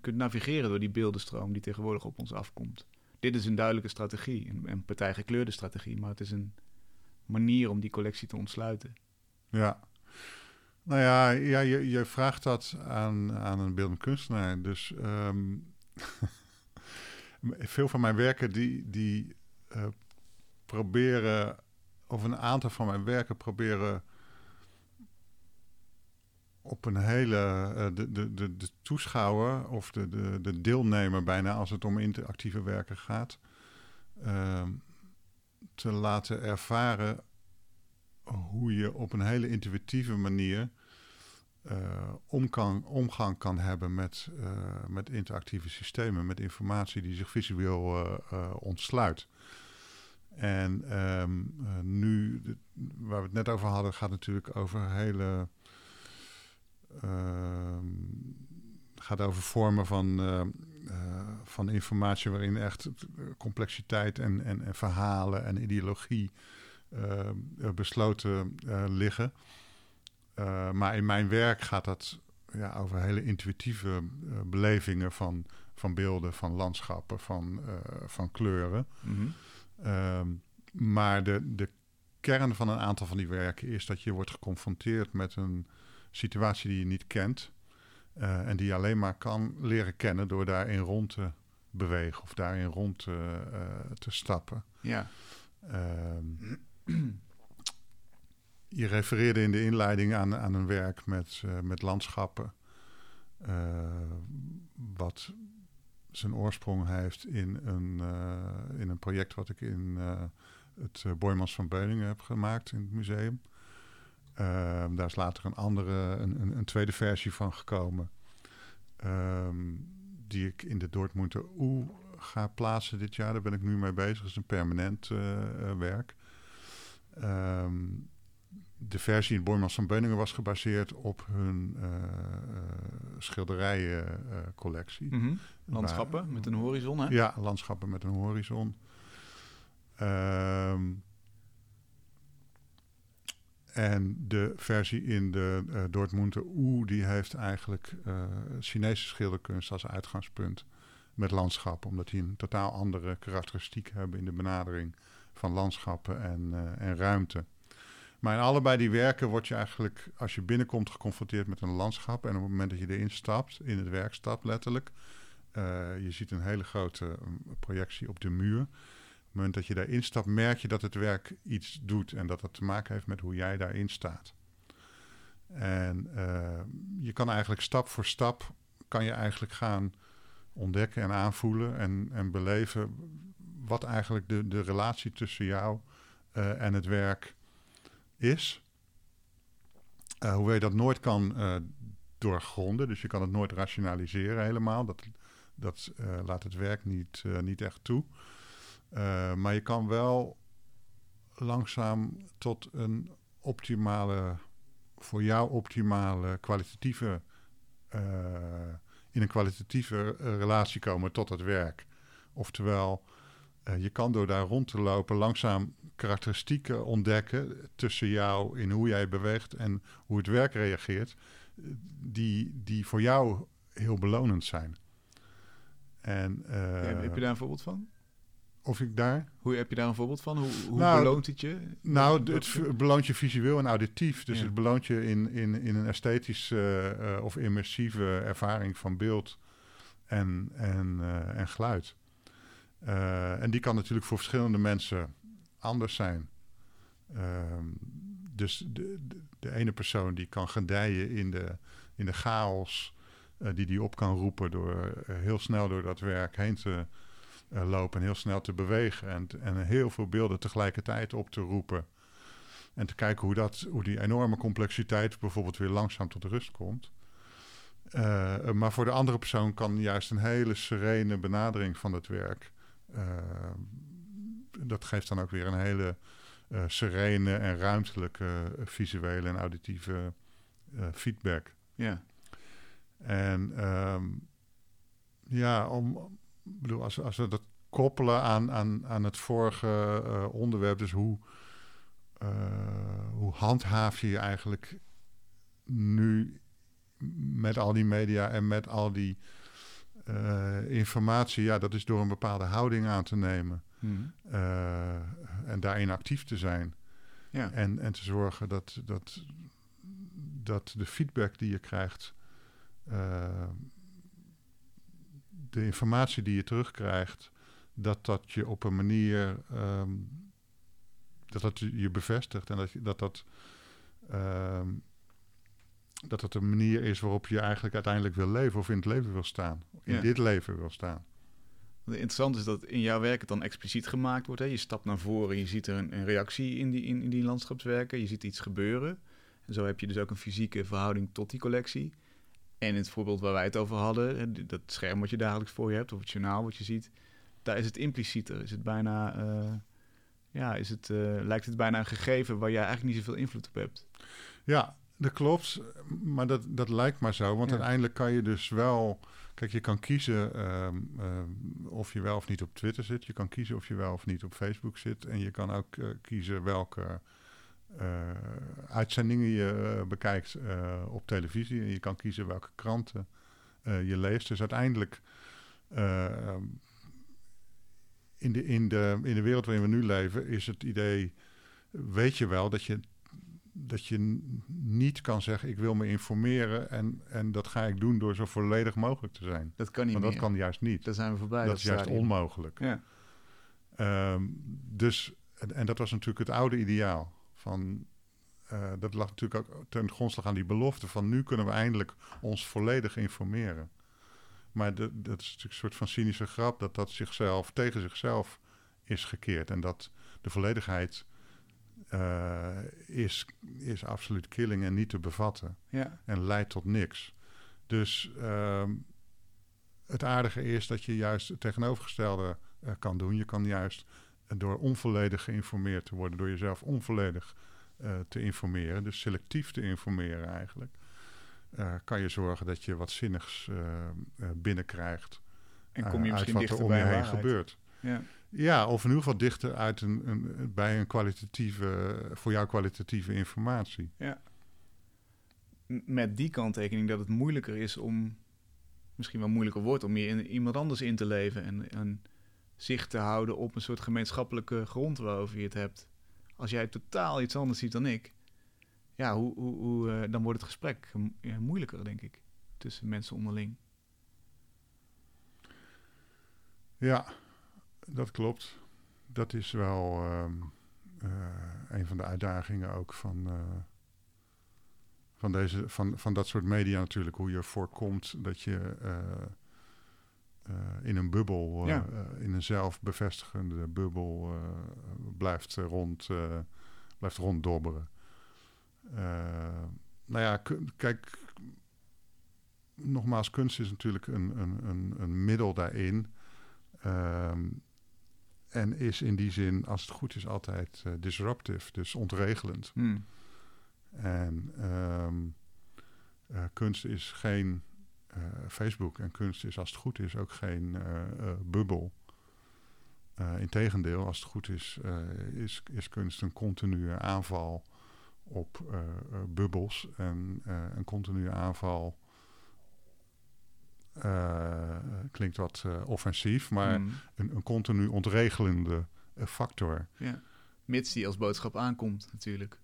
kunt navigeren door die beeldenstroom die tegenwoordig op ons afkomt. Dit is een duidelijke strategie. Een, een partijgekleurde strategie. Maar het is een manier om die collectie te ontsluiten. Ja. Nou ja, ja je, je vraagt dat aan, aan een beeldend kunstenaar. Dus ehm, [LAUGHS] veel van mijn werken die, die uh, proberen of een aantal van mijn werken proberen op een hele. Uh, de, de, de, de toeschouwer of de, de, de deelnemer bijna als het om interactieve werken gaat. Uh, te laten ervaren hoe je op een hele intuïtieve manier uh, omgang, omgang kan hebben met, uh, met interactieve systemen, met informatie die zich visueel ontsluit. En um, uh, nu, waar we het net over hadden, gaat natuurlijk over hele. Uh, gaat over vormen van, uh, van informatie waarin echt complexiteit en, en, en verhalen en ideologie ehm, besloten liggen. maar in mijn werk gaat dat ja, over hele intuïtieve belevingen van, van beelden, van landschappen, van, van kleuren. -hmm. Ehm, maar de, de kern van een aantal van die werken is dat je wordt geconfronteerd met een situatie die je niet kent. Uh, en die je alleen maar kan leren kennen door daarin rond te bewegen of daarin rond te, uh, te stappen. Ja. Uh, je refereerde in de inleiding aan, aan een werk met, uh, met landschappen. wat zijn oorsprong heeft in een, uh, in een project wat ik in uh, het uh, Boymans van Beuningen heb gemaakt in het museum. Ehm, daar is later een andere, een, een, tweede versie van gekomen. Um, die ik in de Dortmunder Oe ga plaatsen dit jaar. Daar ben ik nu mee bezig. Dat is een permanent werk. Um, de versie in Boymans van Beuningen was gebaseerd op hun uh, schilderijencollectie. Mm -hmm. Landschappen met een horizon, hè? Ja, landschappen met een horizon. Um, en de versie in de uh, Dortmunder Oe, die heeft eigenlijk uh, Chinese schilderkunst als uitgangspunt met landschappen, omdat die een totaal andere karakteristiek hebben in de benadering van landschappen en, uh, en ruimte. Maar in allebei die werken word je eigenlijk, als je binnenkomt, geconfronteerd met een landschap. En op het moment dat je erin stapt, in het werk stapt letterlijk, uh, je ziet een hele grote um, projectie op de muur. Op het moment dat je daarin stapt, merk je dat het werk iets doet en dat dat te maken heeft met hoe jij daarin staat. En uh, je kan eigenlijk stap voor stap, kan je eigenlijk gaan ontdekken en aanvoelen en, en beleven wat eigenlijk de, de relatie tussen jou uh, en het werk is. Uh, hoewel je dat nooit kan uh, doorgronden, dus je kan het nooit rationaliseren helemaal. Dat, dat uh, laat het werk niet, niet echt toe. maar je kan wel langzaam tot een optimale, voor jou optimale, kwalitatieve, in een kwalitatieve relatie komen tot het werk. Oftewel, je kan door daar rond te lopen langzaam karakteristieken ontdekken tussen jou in hoe jij beweegt en hoe het werk reageert, die, die voor jou heel belonend zijn. En, uh, heb je daar een voorbeeld van? Of ik daar? Hoe heb je daar een voorbeeld van? Hoe, hoe nou, beloont het je? Nou, het, beloont je visueel en auditief. Dus ja. het beloont je in, in, in een esthetische uh, of immersieve ervaring van beeld en, en, uh, en geluid. en die kan natuurlijk voor verschillende mensen anders zijn. Ehm, dus de, de, ene persoon die kan gedijen in de, in de chaos uh, die die op kan roepen door heel snel door dat werk heen te lopen en heel snel te bewegen en, en heel veel beelden tegelijkertijd op te roepen. En te kijken hoe, dat, hoe die enorme complexiteit bijvoorbeeld weer langzaam tot rust komt. Maar voor de andere persoon kan juist een hele serene benadering van het werk. Dat geeft dan ook weer een hele uh, serene en ruimtelijke visuele en auditieve feedback. Ja. En um, ja, om, bedoel, als, als we dat koppelen aan, aan, aan het vorige onderwerp, dus hoe uh, hoe handhaaf je je eigenlijk nu met al die media en met al die uh, informatie? Ja, dat is door een bepaalde houding aan te nemen hmm. uh, en daarin actief te zijn. Ja. En, en te zorgen dat, dat, dat de feedback die je krijgt, de informatie die je terugkrijgt, dat dat je op een manier um, dat dat je bevestigt en dat dat, dat, uh, dat dat een manier is waarop je eigenlijk uiteindelijk wil leven of in het leven wil staan. In dit leven wil staan. Interessant is dat in jouw werk het dan expliciet gemaakt wordt. Hè? Je stapt naar voren en je ziet er een, een reactie in die, in, in die landschapswerken. Je ziet iets gebeuren. En zo heb je dus ook een fysieke verhouding tot die collectie. En in het voorbeeld waar wij het over hadden, dat scherm wat je dagelijks voor je hebt, of het journaal wat je ziet, daar is het implicieter. Is het bijna uh, ja, is het, uh, lijkt het bijna een gegeven waar jij eigenlijk niet zoveel invloed op hebt. Ja, dat klopt. Maar dat, dat lijkt maar zo. Want uiteindelijk kan je dus wel. Kijk, je kan kiezen uh, uh, of je wel of niet op Twitter zit. Je kan kiezen of je wel of niet op Facebook zit. En je kan ook uh, kiezen welke uitzendingen je bekijkt op televisie. En je kan kiezen welke kranten je leest. Dus uiteindelijk ehm, in de, in, de, in de wereld waarin we nu leven is het idee, weet je wel, dat je, dat je niet kan zeggen, ik wil me informeren en, en dat ga ik doen door zo volledig mogelijk te zijn. Dat kan niet Want dat kan juist niet. Daar zijn we voorbij. Dat, is juist onmogelijk. Ja. Um, dus, en, en, dat was natuurlijk het oude ideaal. Van, uh, dat lag natuurlijk ook ten grondslag aan die belofte van nu kunnen we eindelijk ons volledig informeren. Maar de, dat is natuurlijk een soort van cynische grap dat dat zichzelf tegen zichzelf is gekeerd. En dat de volledigheid uh, is, is absoluut killing en niet te bevatten. Ja. En leidt tot niks. Dus uh, het aardige is dat je juist het tegenovergestelde uh, kan doen. Je kan juist door onvolledig geïnformeerd te worden, door jezelf onvolledig te informeren, dus selectief te informeren eigenlijk. Kan je zorgen dat je wat zinnigs uh, binnenkrijgt. En kom je misschien dichter om je heen gebeurt. Ja. Ja, of in ieder geval dichter uit een, een, bij een kwalitatieve, voor jou kwalitatieve informatie. Ja. Met die kanttekening dat het moeilijker is om, misschien wel moeilijker wordt om meer in iemand anders in te leven en, en zicht te houden op een soort gemeenschappelijke grond waarover je het hebt. Als jij totaal iets anders ziet dan ik, ja, hoe, hoe, hoe uh, dan wordt het gesprek moeilijker, denk ik, tussen mensen onderling. Ja, dat klopt. Dat is wel uh, uh, een van de uitdagingen ook van, uh, van, deze, van, van dat soort media natuurlijk. Hoe je voorkomt dat je in een bubbel, ja. in een zelfbevestigende bubbel blijft, rond, blijft ronddobberen. Nou ja, kijk, nogmaals, kunst is natuurlijk een, een, een, een middel daarin. Um, en is in die zin, als het goed is, altijd uh, disruptive, dus ontregelend. Hmm. En um, uh, kunst is geen Facebook en kunst is, als het goed is, ook geen bubbel. Integendeel, als het goed is, is, is kunst een continue aanval op bubbels en een continue aanval klinkt wat offensief, maar mm. een, een, continu ontregelende factor. Ja, mits die als boodschap aankomt natuurlijk.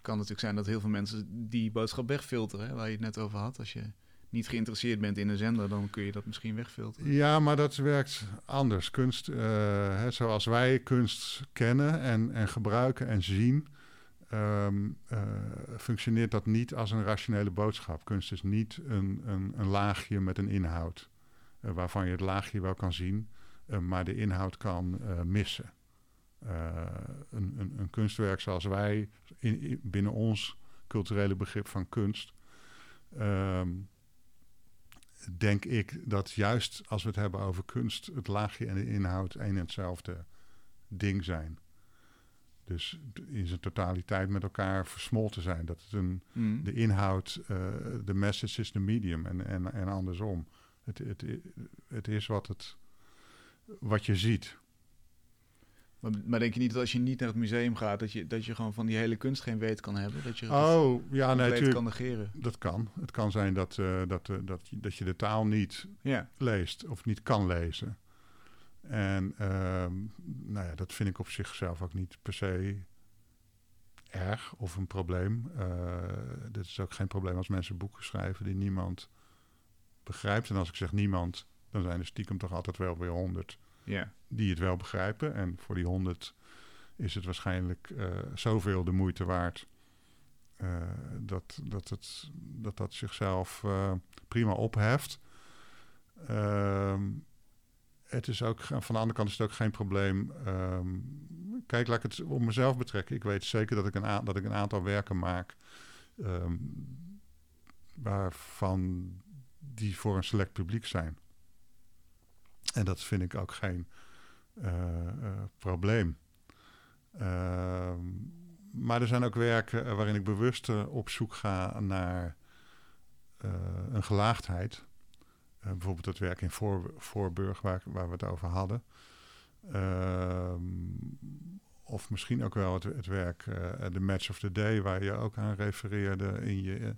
Kan natuurlijk zijn dat heel veel mensen die boodschap wegfilteren, waar je het net over had. Als je niet geïnteresseerd bent in een zender, dan kun je dat misschien wegfilteren. Ja, maar dat werkt anders. Kunst, uh, hè, zoals wij kunst kennen en, en gebruiken en zien, um, uh, functioneert dat niet als een rationele boodschap. Kunst is niet een, een, een laagje met een inhoud, uh, waarvan je het laagje wel kan zien, maar de inhoud kan missen. Een, een, een, kunstwerk zoals wij in, binnen ons culturele begrip van kunst. Um, denk ik dat juist als we het hebben over kunst, het laagje en de inhoud één en hetzelfde ding zijn. Dus in zijn totaliteit met elkaar versmolten zijn. Dat het een, mm. de inhoud, uh, de message is de medium en, en, en andersom. Het, het, het is wat, het, wat je ziet. Maar, maar, denk je niet dat als je niet naar het museum gaat, dat je, dat je gewoon van die hele kunst geen weet kan hebben? Dat je oh, ja, nee, kan negeren? Dat kan. Het kan zijn dat, uh, dat, uh, dat, dat je de taal niet ja. leest of niet kan lezen. En uh, nou ja, dat vind ik op zichzelf ook niet per se erg of een probleem. Uh, dit is ook geen probleem als mensen boeken schrijven die niemand begrijpt. En als ik zeg niemand, dan zijn er stiekem toch altijd wel weer honderd die het wel begrijpen. En voor die honderd is het waarschijnlijk uh, zoveel de moeite waard uh, dat, dat, het, dat dat zichzelf uh, prima opheft. Ehm, het is ook, van de andere kant is het ook geen probleem. Um, kijk, laat ik het op mezelf betrekken. Ik weet zeker dat ik een, dat ik een aantal werken maak um, waarvan die voor een select publiek zijn. En dat vind ik ook geen uh, uh, probleem. Uh, maar er zijn ook werken waarin ik bewust op zoek ga naar een gelaagdheid. Bijvoorbeeld het werk in Voor, Voorburg, waar, waar we het over hadden. Ehm, of misschien ook wel het, werk The Match of the Day, waar je ook aan refereerde in je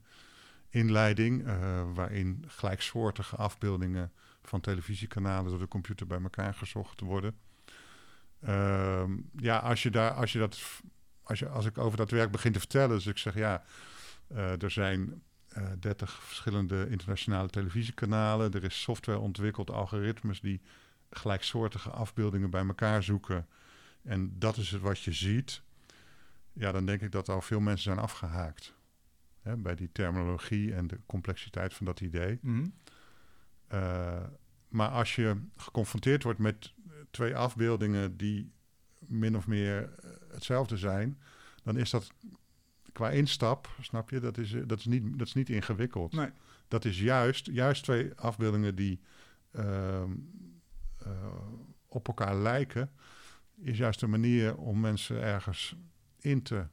inleiding. waarin gelijksoortige afbeeldingen van televisiekanalen door de computer bij elkaar gezocht worden. Ehm, ja, als je daar, als je dat, als, je, als ik over dat werk begin te vertellen, dus ik zeg ja, er zijn uh, eh, 30 verschillende internationale televisiekanalen. Er is software ontwikkeld, algoritmes die gelijksoortige afbeeldingen bij elkaar zoeken. En dat is het wat je ziet. Ja, dan denk ik dat al veel mensen zijn afgehaakt. Hè, bij die terminologie en de complexiteit van dat idee. Mm uh, maar als je geconfronteerd wordt met twee afbeeldingen die min of meer eh, hetzelfde zijn, dan is dat qua instap, snap je, dat is, dat is, niet, dat is niet ingewikkeld. Nee. Dat is juist, juist twee afbeeldingen die uh, uh, op elkaar lijken, is juist een manier om mensen ergens in te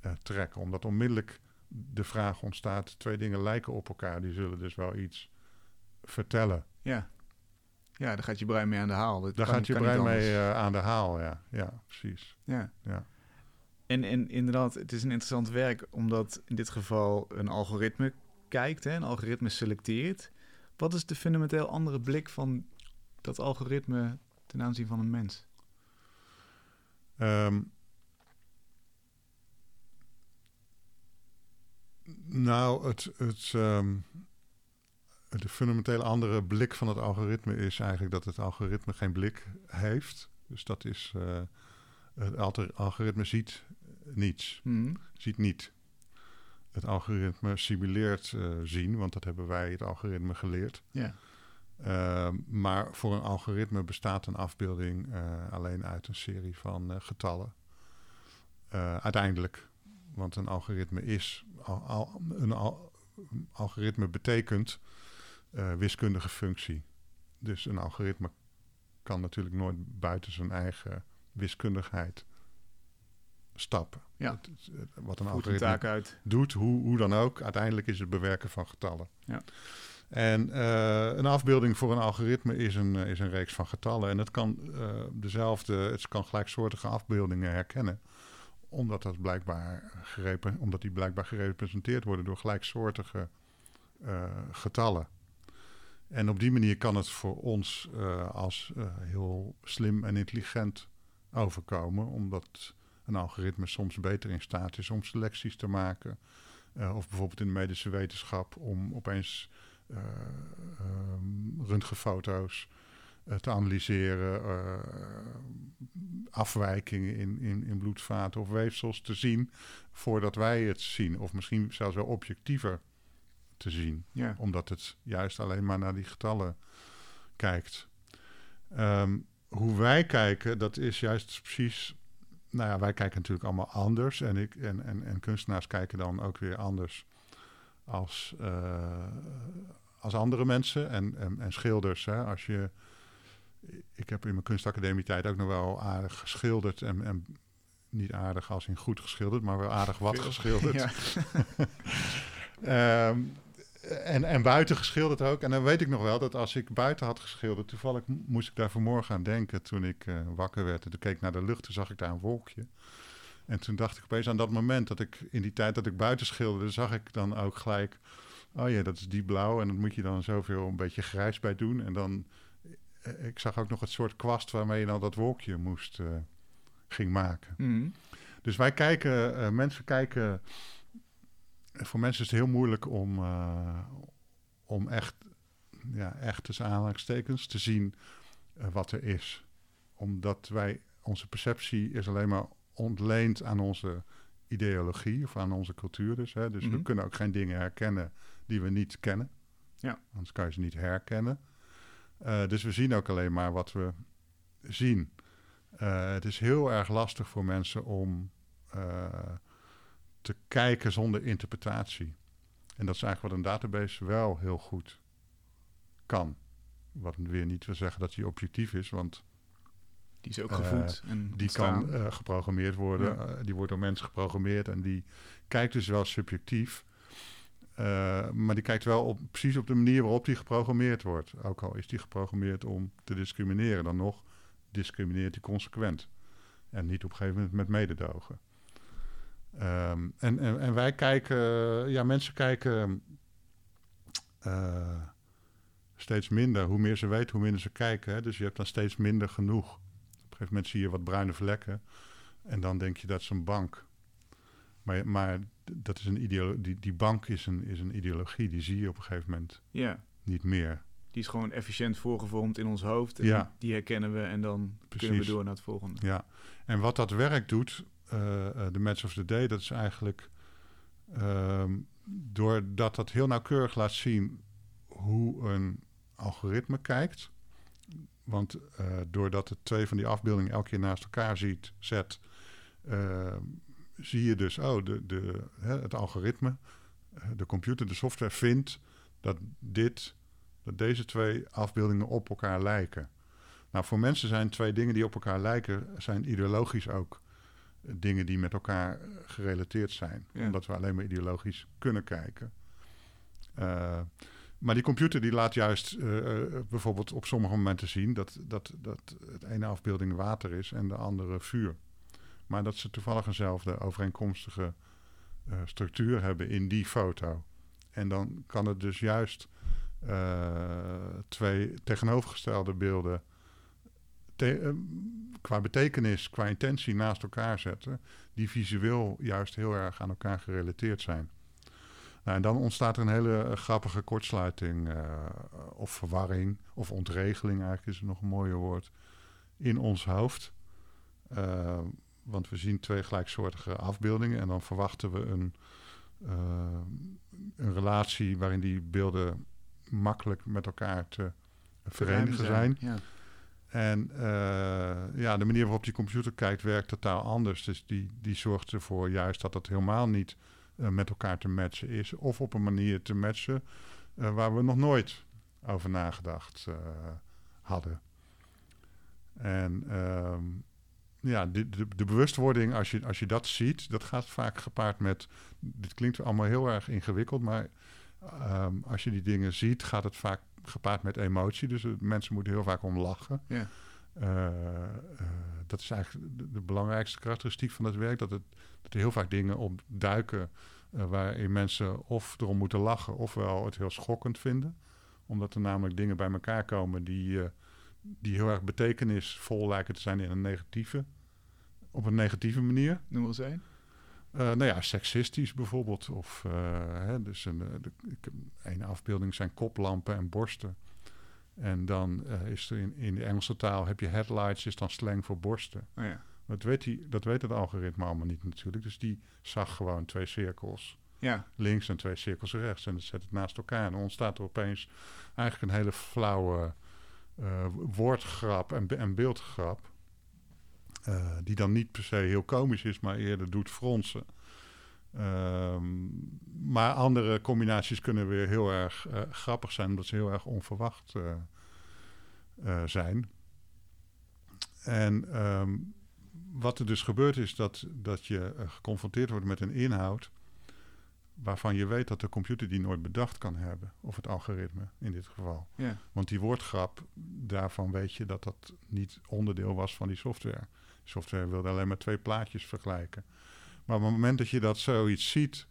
uh, trekken. Omdat onmiddellijk de vraag ontstaat, twee dingen lijken op elkaar, die zullen dus wel iets vertellen. Ja. Ja, daar gaat je brein mee aan de haal. Dat daar gaat je brein mee aan de haal, ja. Ja, precies. Ja. ja. En, en inderdaad, het is een interessant werk, omdat in dit geval een algoritme kijkt, hè, een algoritme selecteert. Wat is de fundamenteel andere blik van dat algoritme ten aanzien van een mens? Um, nou, het, het, de fundamentele andere blik van het algoritme is eigenlijk dat het algoritme geen blik heeft. Dus dat is, uh, het algoritme ziet niets, hmm. ziet niet. Het algoritme simuleert uh, zien, want dat hebben wij het algoritme geleerd. Ja. Uh, maar voor een algoritme bestaat een afbeelding uh, alleen uit een serie van getallen. uiteindelijk, want een algoritme is, al, al, een al, algoritme betekent wiskundige functie. Dus een algoritme kan natuurlijk nooit buiten zijn eigen wiskundigheid stappen. Ja. wat een algoritme doet, hoe, hoe dan ook, uiteindelijk is het bewerken van getallen. Ja. En uh, een afbeelding voor een algoritme is een, uh, is een reeks van getallen. En het kan uh, dezelfde, het kan gelijksoortige afbeeldingen herkennen. Omdat, dat blijkbaar gerepen, omdat die blijkbaar gerepresenteerd worden door gelijksoortige getallen. En op die manier kan het voor ons uh, als uh, heel slim en intelligent overkomen, omdat een algoritme soms beter in staat is om selecties te maken. Uh, of bijvoorbeeld in de medische wetenschap om opeens ehm, röntgenfoto's te analyseren, afwijkingen in, in, in bloedvaten of weefsels te zien voordat wij het zien. Of misschien zelfs wel objectiever te zien. Ja. Omdat het juist alleen maar naar die getallen kijkt. Ehm, hoe wij kijken, dat is juist precies. Nou ja, wij kijken natuurlijk allemaal anders. En, ik, en, en, en kunstenaars kijken dan ook weer anders als, uh, als andere mensen. En, en, en schilders. Hè, als je, ik heb in mijn kunstacademie tijd ook nog wel aardig geschilderd. En, en niet aardig als in goed geschilderd, maar wel aardig wat geschilderd. Ja. um, [LAUGHS] en, en buiten geschilderd ook. En dan weet ik nog wel dat als ik buiten had geschilderd, toevallig moest ik daar vanmorgen aan denken toen ik uh, wakker werd. En toen keek ik naar de lucht, toen zag ik daar een wolkje. En toen dacht ik opeens aan dat moment dat ik in die tijd dat ik buiten schilderde, zag ik dan ook gelijk, oh ja, dat is die blauw. En dan moet je dan zoveel een beetje grijs bij doen. En dan, eh, ik zag ook nog het soort kwast waarmee je dan dat wolkje moest, uh, ging maken. Mhm. Dus wij kijken, mensen kijken voor mensen is het heel moeilijk om, uh, om echt, ja, echt tussen aanhalingstekens te zien uh, wat er is. Omdat wij, onze perceptie is alleen maar ontleend aan onze ideologie of aan onze cultuur dus. Hè? Dus we mhm. kunnen ook geen dingen herkennen die we niet kennen. Ja. Anders kan je ze niet herkennen. Uh, dus we zien ook alleen maar wat we zien. het is heel erg lastig voor mensen om te kijken zonder interpretatie. En dat is eigenlijk wat een database wel heel goed kan. Wat weer niet wil zeggen dat die objectief is, want die is ook gevoed. Uh, en die kan uh, geprogrammeerd worden. Uh, die wordt door mensen geprogrammeerd en die kijkt dus wel subjectief. maar die kijkt wel op, precies op de manier waarop die geprogrammeerd wordt. Ook al is die geprogrammeerd om te discrimineren, dan nog discrimineert die consequent. En niet op een gegeven moment met mededogen. Um, en, en, en, wij kijken, ja, mensen kijken uh, steeds minder. Hoe meer ze weten, hoe minder ze kijken. Hè? Dus je hebt dan steeds minder genoeg. Op een gegeven moment zie je wat bruine vlekken. En dan denk je dat is een bank. Maar, maar dat is een ideolo die, die bank is een, is een ideologie. Die zie je op een gegeven moment ja. niet meer. Die is gewoon efficiënt voorgevormd in ons hoofd. En ja. Die herkennen we en dan kunnen we door naar het volgende. Ja, en wat dat werk doet, de Match of the Day, dat is eigenlijk ehm, doordat dat heel nauwkeurig laat zien hoe een algoritme kijkt. Want uh, doordat het twee van die afbeeldingen elke keer naast elkaar ziet, zet, ehm, zie je dus, oh, de, de, het algoritme, de computer, de software vindt dat dit, dat deze twee afbeeldingen op elkaar lijken. Nou, voor mensen zijn twee dingen die op elkaar lijken, zijn ideologisch ook dingen die met elkaar gerelateerd zijn. Omdat we alleen maar ideologisch kunnen kijken. Uh, maar die computer die laat juist uh, bijvoorbeeld op sommige momenten zien dat, dat, dat het ene afbeelding water is en de andere vuur. Maar dat ze toevallig eenzelfde overeenkomstige uh, structuur hebben in die foto. En dan kan het dus juist twee tegenovergestelde beelden eh, qua betekenis, qua intentie naast elkaar zetten, die visueel juist heel erg aan elkaar gerelateerd zijn. Nou, en dan ontstaat er een hele eh, grappige kortsluiting uh, of verwarring of ontregeling, eigenlijk is het nog een mooier woord, in ons hoofd. Uh, want we zien twee gelijksoortige afbeeldingen en dan verwachten we een, een relatie waarin die beelden makkelijk met elkaar te verenigen zijn. Ja. En uh, ja, de manier waarop die computer kijkt werkt totaal anders. Dus die, die zorgt ervoor juist dat het helemaal niet uh, met elkaar te matchen is. Of op een manier te matchen uh, waar we nog nooit over nagedacht hadden. En ehm, ja, de, de, bewustwording, als je, als je dat ziet, dat gaat vaak gepaard met. Dit klinkt allemaal heel erg ingewikkeld, maar um, als je die dingen ziet, gaat het vaak gepaard met emotie. Dus mensen moeten heel vaak om lachen. Ja. Uh, dat is eigenlijk de, belangrijkste karakteristiek van het werk. Dat, het, dat er heel vaak dingen op duiken uh, waarin mensen of erom moeten lachen... ofwel het heel schokkend vinden. Omdat er namelijk dingen bij elkaar komen die, die heel erg betekenisvol lijken te zijn in een negatieve... op een negatieve manier. Noem eens één. Uh, nou ja, seksistisch bijvoorbeeld. Of hè, dus een, de, een afbeelding zijn koplampen en borsten. En dan is er in, in de Engelse taal heb je headlights, is dan slang voor borsten. Oh ja. Dat weet, die, dat weet het algoritme allemaal niet natuurlijk. Dus die zag gewoon twee cirkels ja. links en twee cirkels rechts. En dat zet het naast elkaar. En dan ontstaat er opeens eigenlijk een hele flauwe woordgrap en, en beeldgrap. Uh, die dan niet per se heel komisch is, maar eerder doet fronsen. Um, maar andere combinaties kunnen weer heel erg uh, grappig zijn, omdat ze heel erg onverwacht zijn. En um, wat er dus gebeurt is dat, dat je geconfronteerd wordt met een inhoud waarvan je weet dat de computer die nooit bedacht kan hebben. Of het algoritme in dit geval. Want die woordgrap, daarvan weet je dat dat niet onderdeel was van die software. Software wilde alleen maar twee plaatjes vergelijken. Maar op het moment dat je dat zoiets ziet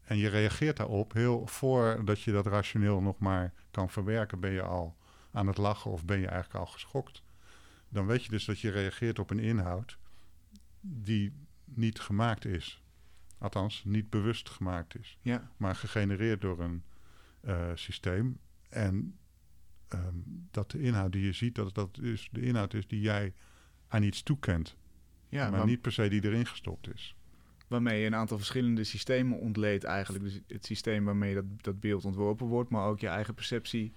en je reageert daarop, heel voordat je dat rationeel nog maar kan verwerken, ben je al aan het lachen of ben je eigenlijk al geschokt. Dan weet je dus dat je reageert op een inhoud die niet gemaakt is. Althans, niet bewust gemaakt is. Ja. Maar gegenereerd door een uh, systeem. En um, dat de inhoud die je ziet, dat dat is de inhoud is die jij aan iets toekent. Ja, maar niet per se die erin gestopt is. Waarmee je een aantal verschillende systemen ontleedt eigenlijk. Dus het systeem waarmee dat, dat beeld ontworpen wordt, maar ook je eigen perceptie.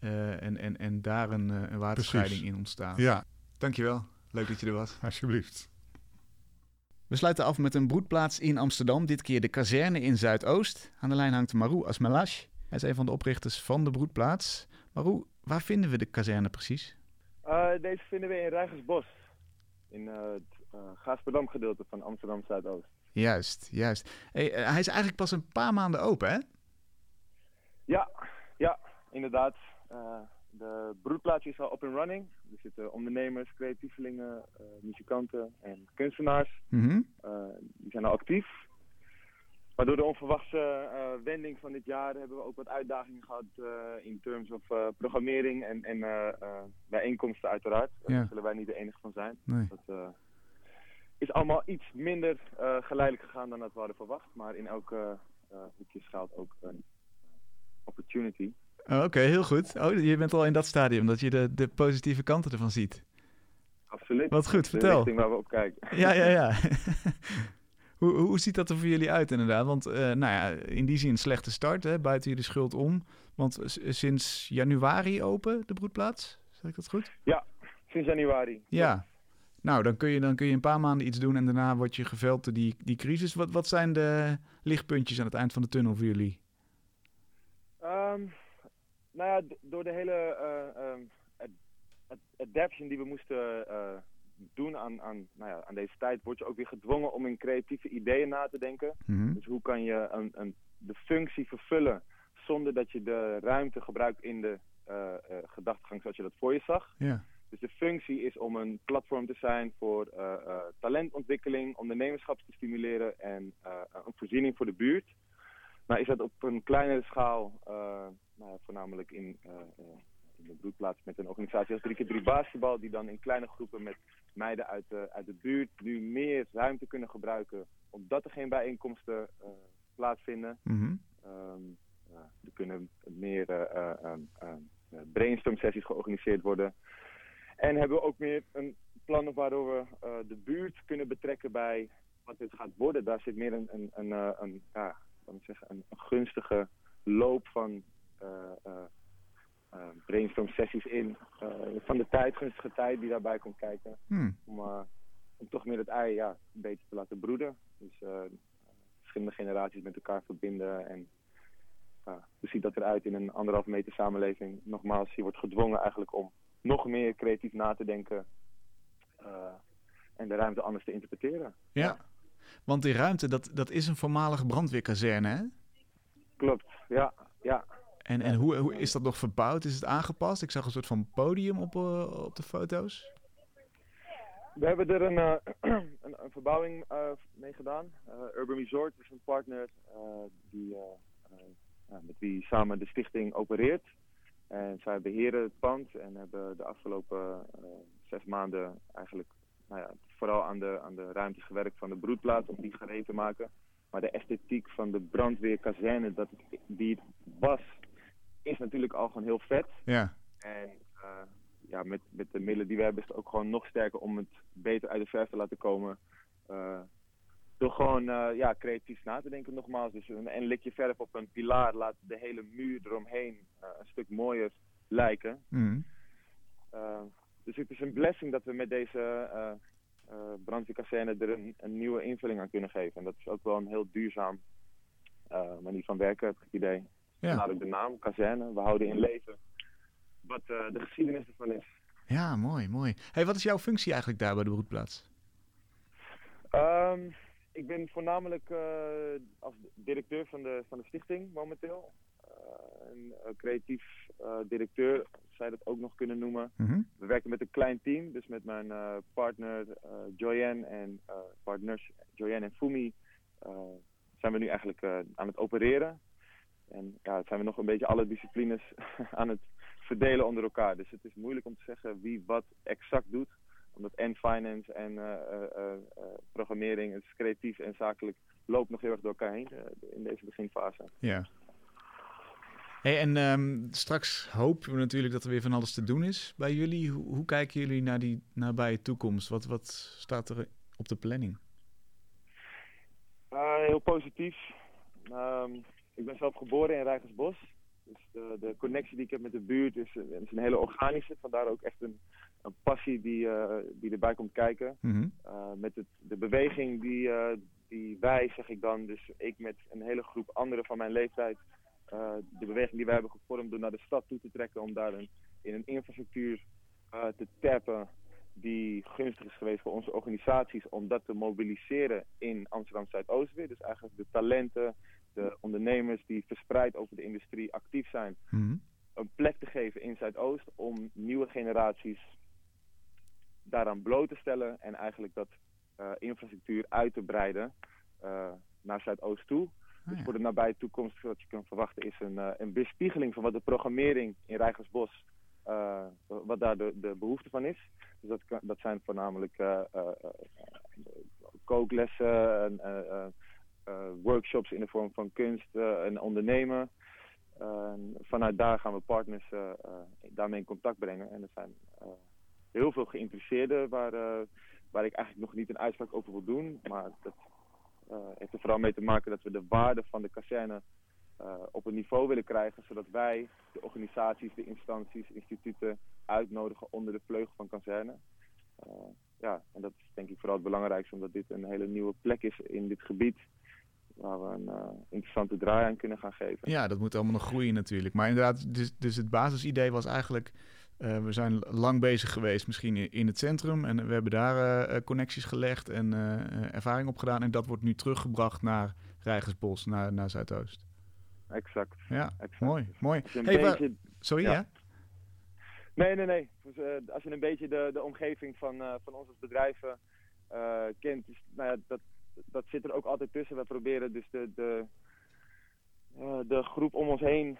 Uh, en, en, en daar een, uh, een waterscheiding in ontstaat. Ja. Dankjewel. Leuk dat je er was. Alsjeblieft. We sluiten af met een broedplaats in Amsterdam, dit keer de kazerne in Zuidoost. Aan de lijn hangt Marou Asmelash. Hij is een van de oprichters van de broedplaats. Marou, waar vinden we de kazerne precies? Uh, deze vinden we in Rijgersbos, in uh, het uh, Gaasperdam gedeelte van Amsterdam Zuidoost. Juist, juist. Hey, hij is eigenlijk pas een paar maanden open, hè? Ja, ja, inderdaad. De broedplaats is al up and running. Er zitten ondernemers, creatievelingen, muzikanten en kunstenaars. Mm -hmm. uh, die zijn al actief. Maar door de onverwachte uh, wending van dit jaar hebben we ook wat uitdagingen gehad in terms of programmering en, en bijeenkomsten uiteraard. Ja. Daar zullen wij niet de enige van zijn. Nee. Dat is allemaal iets minder geleidelijk gegaan dan dat we hadden verwacht. Maar in elke hoekje schuilt ook een opportunity. Oh, Oké, heel goed. Oh, je bent al in dat stadium dat je de, de positieve kanten ervan ziet. Absoluut. Wat goed, De vertel. richting waar we op kijken. Ja, ja, ja. [LAUGHS] hoe, hoe ziet dat er voor jullie uit inderdaad? Want uh, nou ja, in die zin een slechte start, hè, buiten jullie schuld om. Want sinds januari open, de broedplaats? Zeg ik dat goed? Ja, sinds januari. Ja. Nou, dan kun, je, dan kun je een paar maanden iets doen en daarna word je geveld door die, die crisis. Wat, wat zijn de lichtpuntjes aan het eind van de tunnel voor jullie? Um, nou ja, door de hele uh, um, ad adaption die we moesten uh, doen aan, aan, nou ja, aan deze tijd, word je ook weer gedwongen om in creatieve ideeën na te denken. Mm -hmm. Dus hoe kan je een, een, de functie vervullen zonder dat je de ruimte gebruikt in de uh, gedachtegang zoals je dat voor je zag. Dus de functie is om een platform te zijn voor talentontwikkeling, ondernemerschap te stimuleren en een voorziening voor de buurt. Maar is dat op een kleinere schaal, nou, voornamelijk in, de broedplaats met een organisatie als 3x3 Basketbal, die dan in kleine groepen met meiden uit de, uit de buurt nu meer ruimte kunnen gebruiken, omdat er geen bijeenkomsten uh, plaatsvinden. Mm -hmm. um, er kunnen meer brainstorm sessies georganiseerd worden. En hebben we ook meer een plan waardoor we de buurt kunnen betrekken bij wat dit gaat worden. Daar zit meer een, een, een, een ja, zeggen, een, een, gunstige loop van uh, uh, uh, brainstorm sessies in. van de tijd, gunstige tijd die daarbij komt kijken. Hmm. Om, om toch meer het ei ja, een beetje te laten broeden. Dus verschillende generaties met elkaar verbinden. En hoe ziet dat eruit in een anderhalf meter samenleving? Nogmaals, je wordt gedwongen eigenlijk om nog meer creatief na te denken. en de ruimte anders te interpreteren. Ja. Want die ruimte, dat, dat is een voormalige brandweerkazerne, hè? Klopt, ja. ja. En, en hoe, hoe is dat nog verbouwd? Is het aangepast? Ik zag een soort van podium op, uh, op de foto's. We hebben er een, uh, [CLEARS THROAT] een, een, verbouwing uh, mee gedaan. Urban Resort is een partner die, met wie samen de stichting opereert. En zij beheren het pand en hebben de afgelopen zes maanden eigenlijk nou ja, vooral aan de, aan de ruimte gewerkt van de broedplaats om die gereed te maken. Maar de esthetiek van de brandweerkazerne, dat die het was, is natuurlijk al gewoon heel vet. Ja. En uh, ja, met, met de middelen die we hebben is het ook gewoon nog sterker om het beter uit de verf te laten komen. Uh, door gewoon uh, ja, creatief na te denken nogmaals. Dus een, een likje verf op een pilaar laat de hele muur eromheen een stuk mooier lijken. Mm. dus het is een blessing dat we met deze uh, brandweerkazerne er een, een, nieuwe invulling aan kunnen geven. En dat is ook wel een heel duurzaam manier van werken, heb ik het idee. Ja. ook de naam, kazerne. We houden in leven wat uh, de geschiedenis ervan is. Ja, mooi, mooi. Hey, wat is jouw functie eigenlijk daar bij de broedplaats? Um, ik ben voornamelijk als directeur van de, van de stichting momenteel. een creatief directeur zij dat ook nog kunnen noemen. Mhm. We werken met een klein team, dus met mijn partner Joyanne en partners Joyanne en Fumi zijn we nu eigenlijk aan het opereren. En ja, zijn we nog een beetje alle disciplines [LAUGHS] aan het verdelen onder elkaar. Dus het is moeilijk om te zeggen wie wat exact doet. Omdat en finance en programmering, het is creatief en zakelijk, loopt nog heel erg door elkaar heen in deze beginfase. Ja. Hey, en um, straks hopen we natuurlijk dat er weer van alles te doen is bij jullie. Hoe, hoe kijken jullie naar die nabije toekomst? Wat, wat staat er op de planning? Heel positief. Um, ik ben zelf geboren in Rijgersbos. Dus de, de, connectie die ik heb met de buurt is, is een hele organische. Vandaar ook echt een, een passie die, uh, die erbij komt kijken. Mm -hmm. uh, met het, de beweging die, die wij, zeg ik dan, dus ik met een hele groep anderen van mijn leeftijd de beweging die wij hebben gevormd door naar de stad toe te trekken om daar een, in een infrastructuur te tappen die gunstig is geweest voor onze organisaties om dat te mobiliseren in Amsterdam Zuidoost weer. Dus eigenlijk de talenten, de ondernemers die verspreid over de industrie actief zijn, mm -hmm. een plek te geven in Zuidoost om nieuwe generaties daaraan bloot te stellen en eigenlijk dat uh, infrastructuur uit te breiden naar Zuidoost toe. Ah, Dus voor de nabije toekomst, wat je kan verwachten, is een, uh, een weerspiegeling van wat de programmering in Rijgersbos, wat daar de, de behoefte van is. Dus dat, dat zijn voornamelijk kooklessen, workshops in de vorm van kunst en ondernemen. vanuit daar gaan we partners daarmee in contact brengen. En er zijn heel veel geïnteresseerden waar, waar ik eigenlijk nog niet een uitspraak over wil doen. Maar dat heeft er vooral mee te maken dat we de waarde van de kazerne op een niveau willen krijgen, zodat wij de organisaties, de instanties, instituten uitnodigen onder de vleugel van kazerne. Ja, en dat is denk ik vooral het belangrijkste, omdat dit een hele nieuwe plek is in dit gebied. Waar we een interessante draai aan kunnen gaan geven. Ja, dat moet allemaal nog groeien natuurlijk. Maar inderdaad, dus, dus het basisidee was eigenlijk uh, we zijn lang bezig geweest, misschien in het centrum. En we hebben daar uh, connecties gelegd en uh, ervaring opgedaan. En dat wordt nu teruggebracht naar Rijgersbos, naar, naar Zuidoost. Exact. Ja, exact. mooi, mooi. Hey, beetje... Sorry, ja? ja? Nee, nee, nee. Dus, als je een beetje de, de omgeving van, van ons als bedrijven kent, dus, nou ja, dat, dat zit er ook altijd tussen. We proberen dus de, de, de groep om ons heen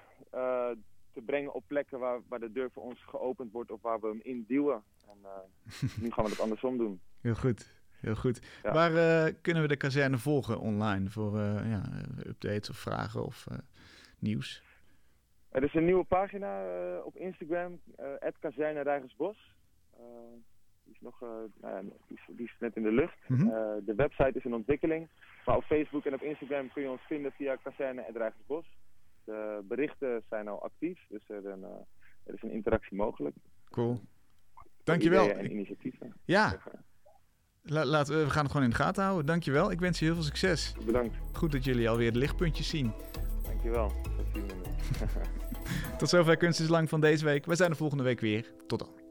te brengen op plekken waar, waar de deur voor ons geopend wordt of waar we hem induwen. En uh, [LAUGHS] nu gaan we het andersom doen. Heel goed, heel goed. Ja. Waar kunnen we de kazerne volgen online voor ja, updates of vragen of nieuws? Er is een nieuwe pagina op Instagram, uh. Die, is nog, nou die, is, die, is, net in de lucht. Mm -hmm. de website is in ontwikkeling. Maar op Facebook en op Instagram kun je ons vinden via Kazerne Rijgersbos. De berichten zijn al actief, dus er, een, uh, er is een interactie mogelijk. Cool. Dankjewel. En initiatieven. Ja. La, laat, we gaan het gewoon in de gaten houden. Dankjewel. Ik wens je heel veel succes. Bedankt. Goed dat jullie alweer de lichtpuntjes zien. Dankjewel. Tot [LAUGHS] zover Kunst is Lang van deze week. We zijn er volgende week weer. Tot dan.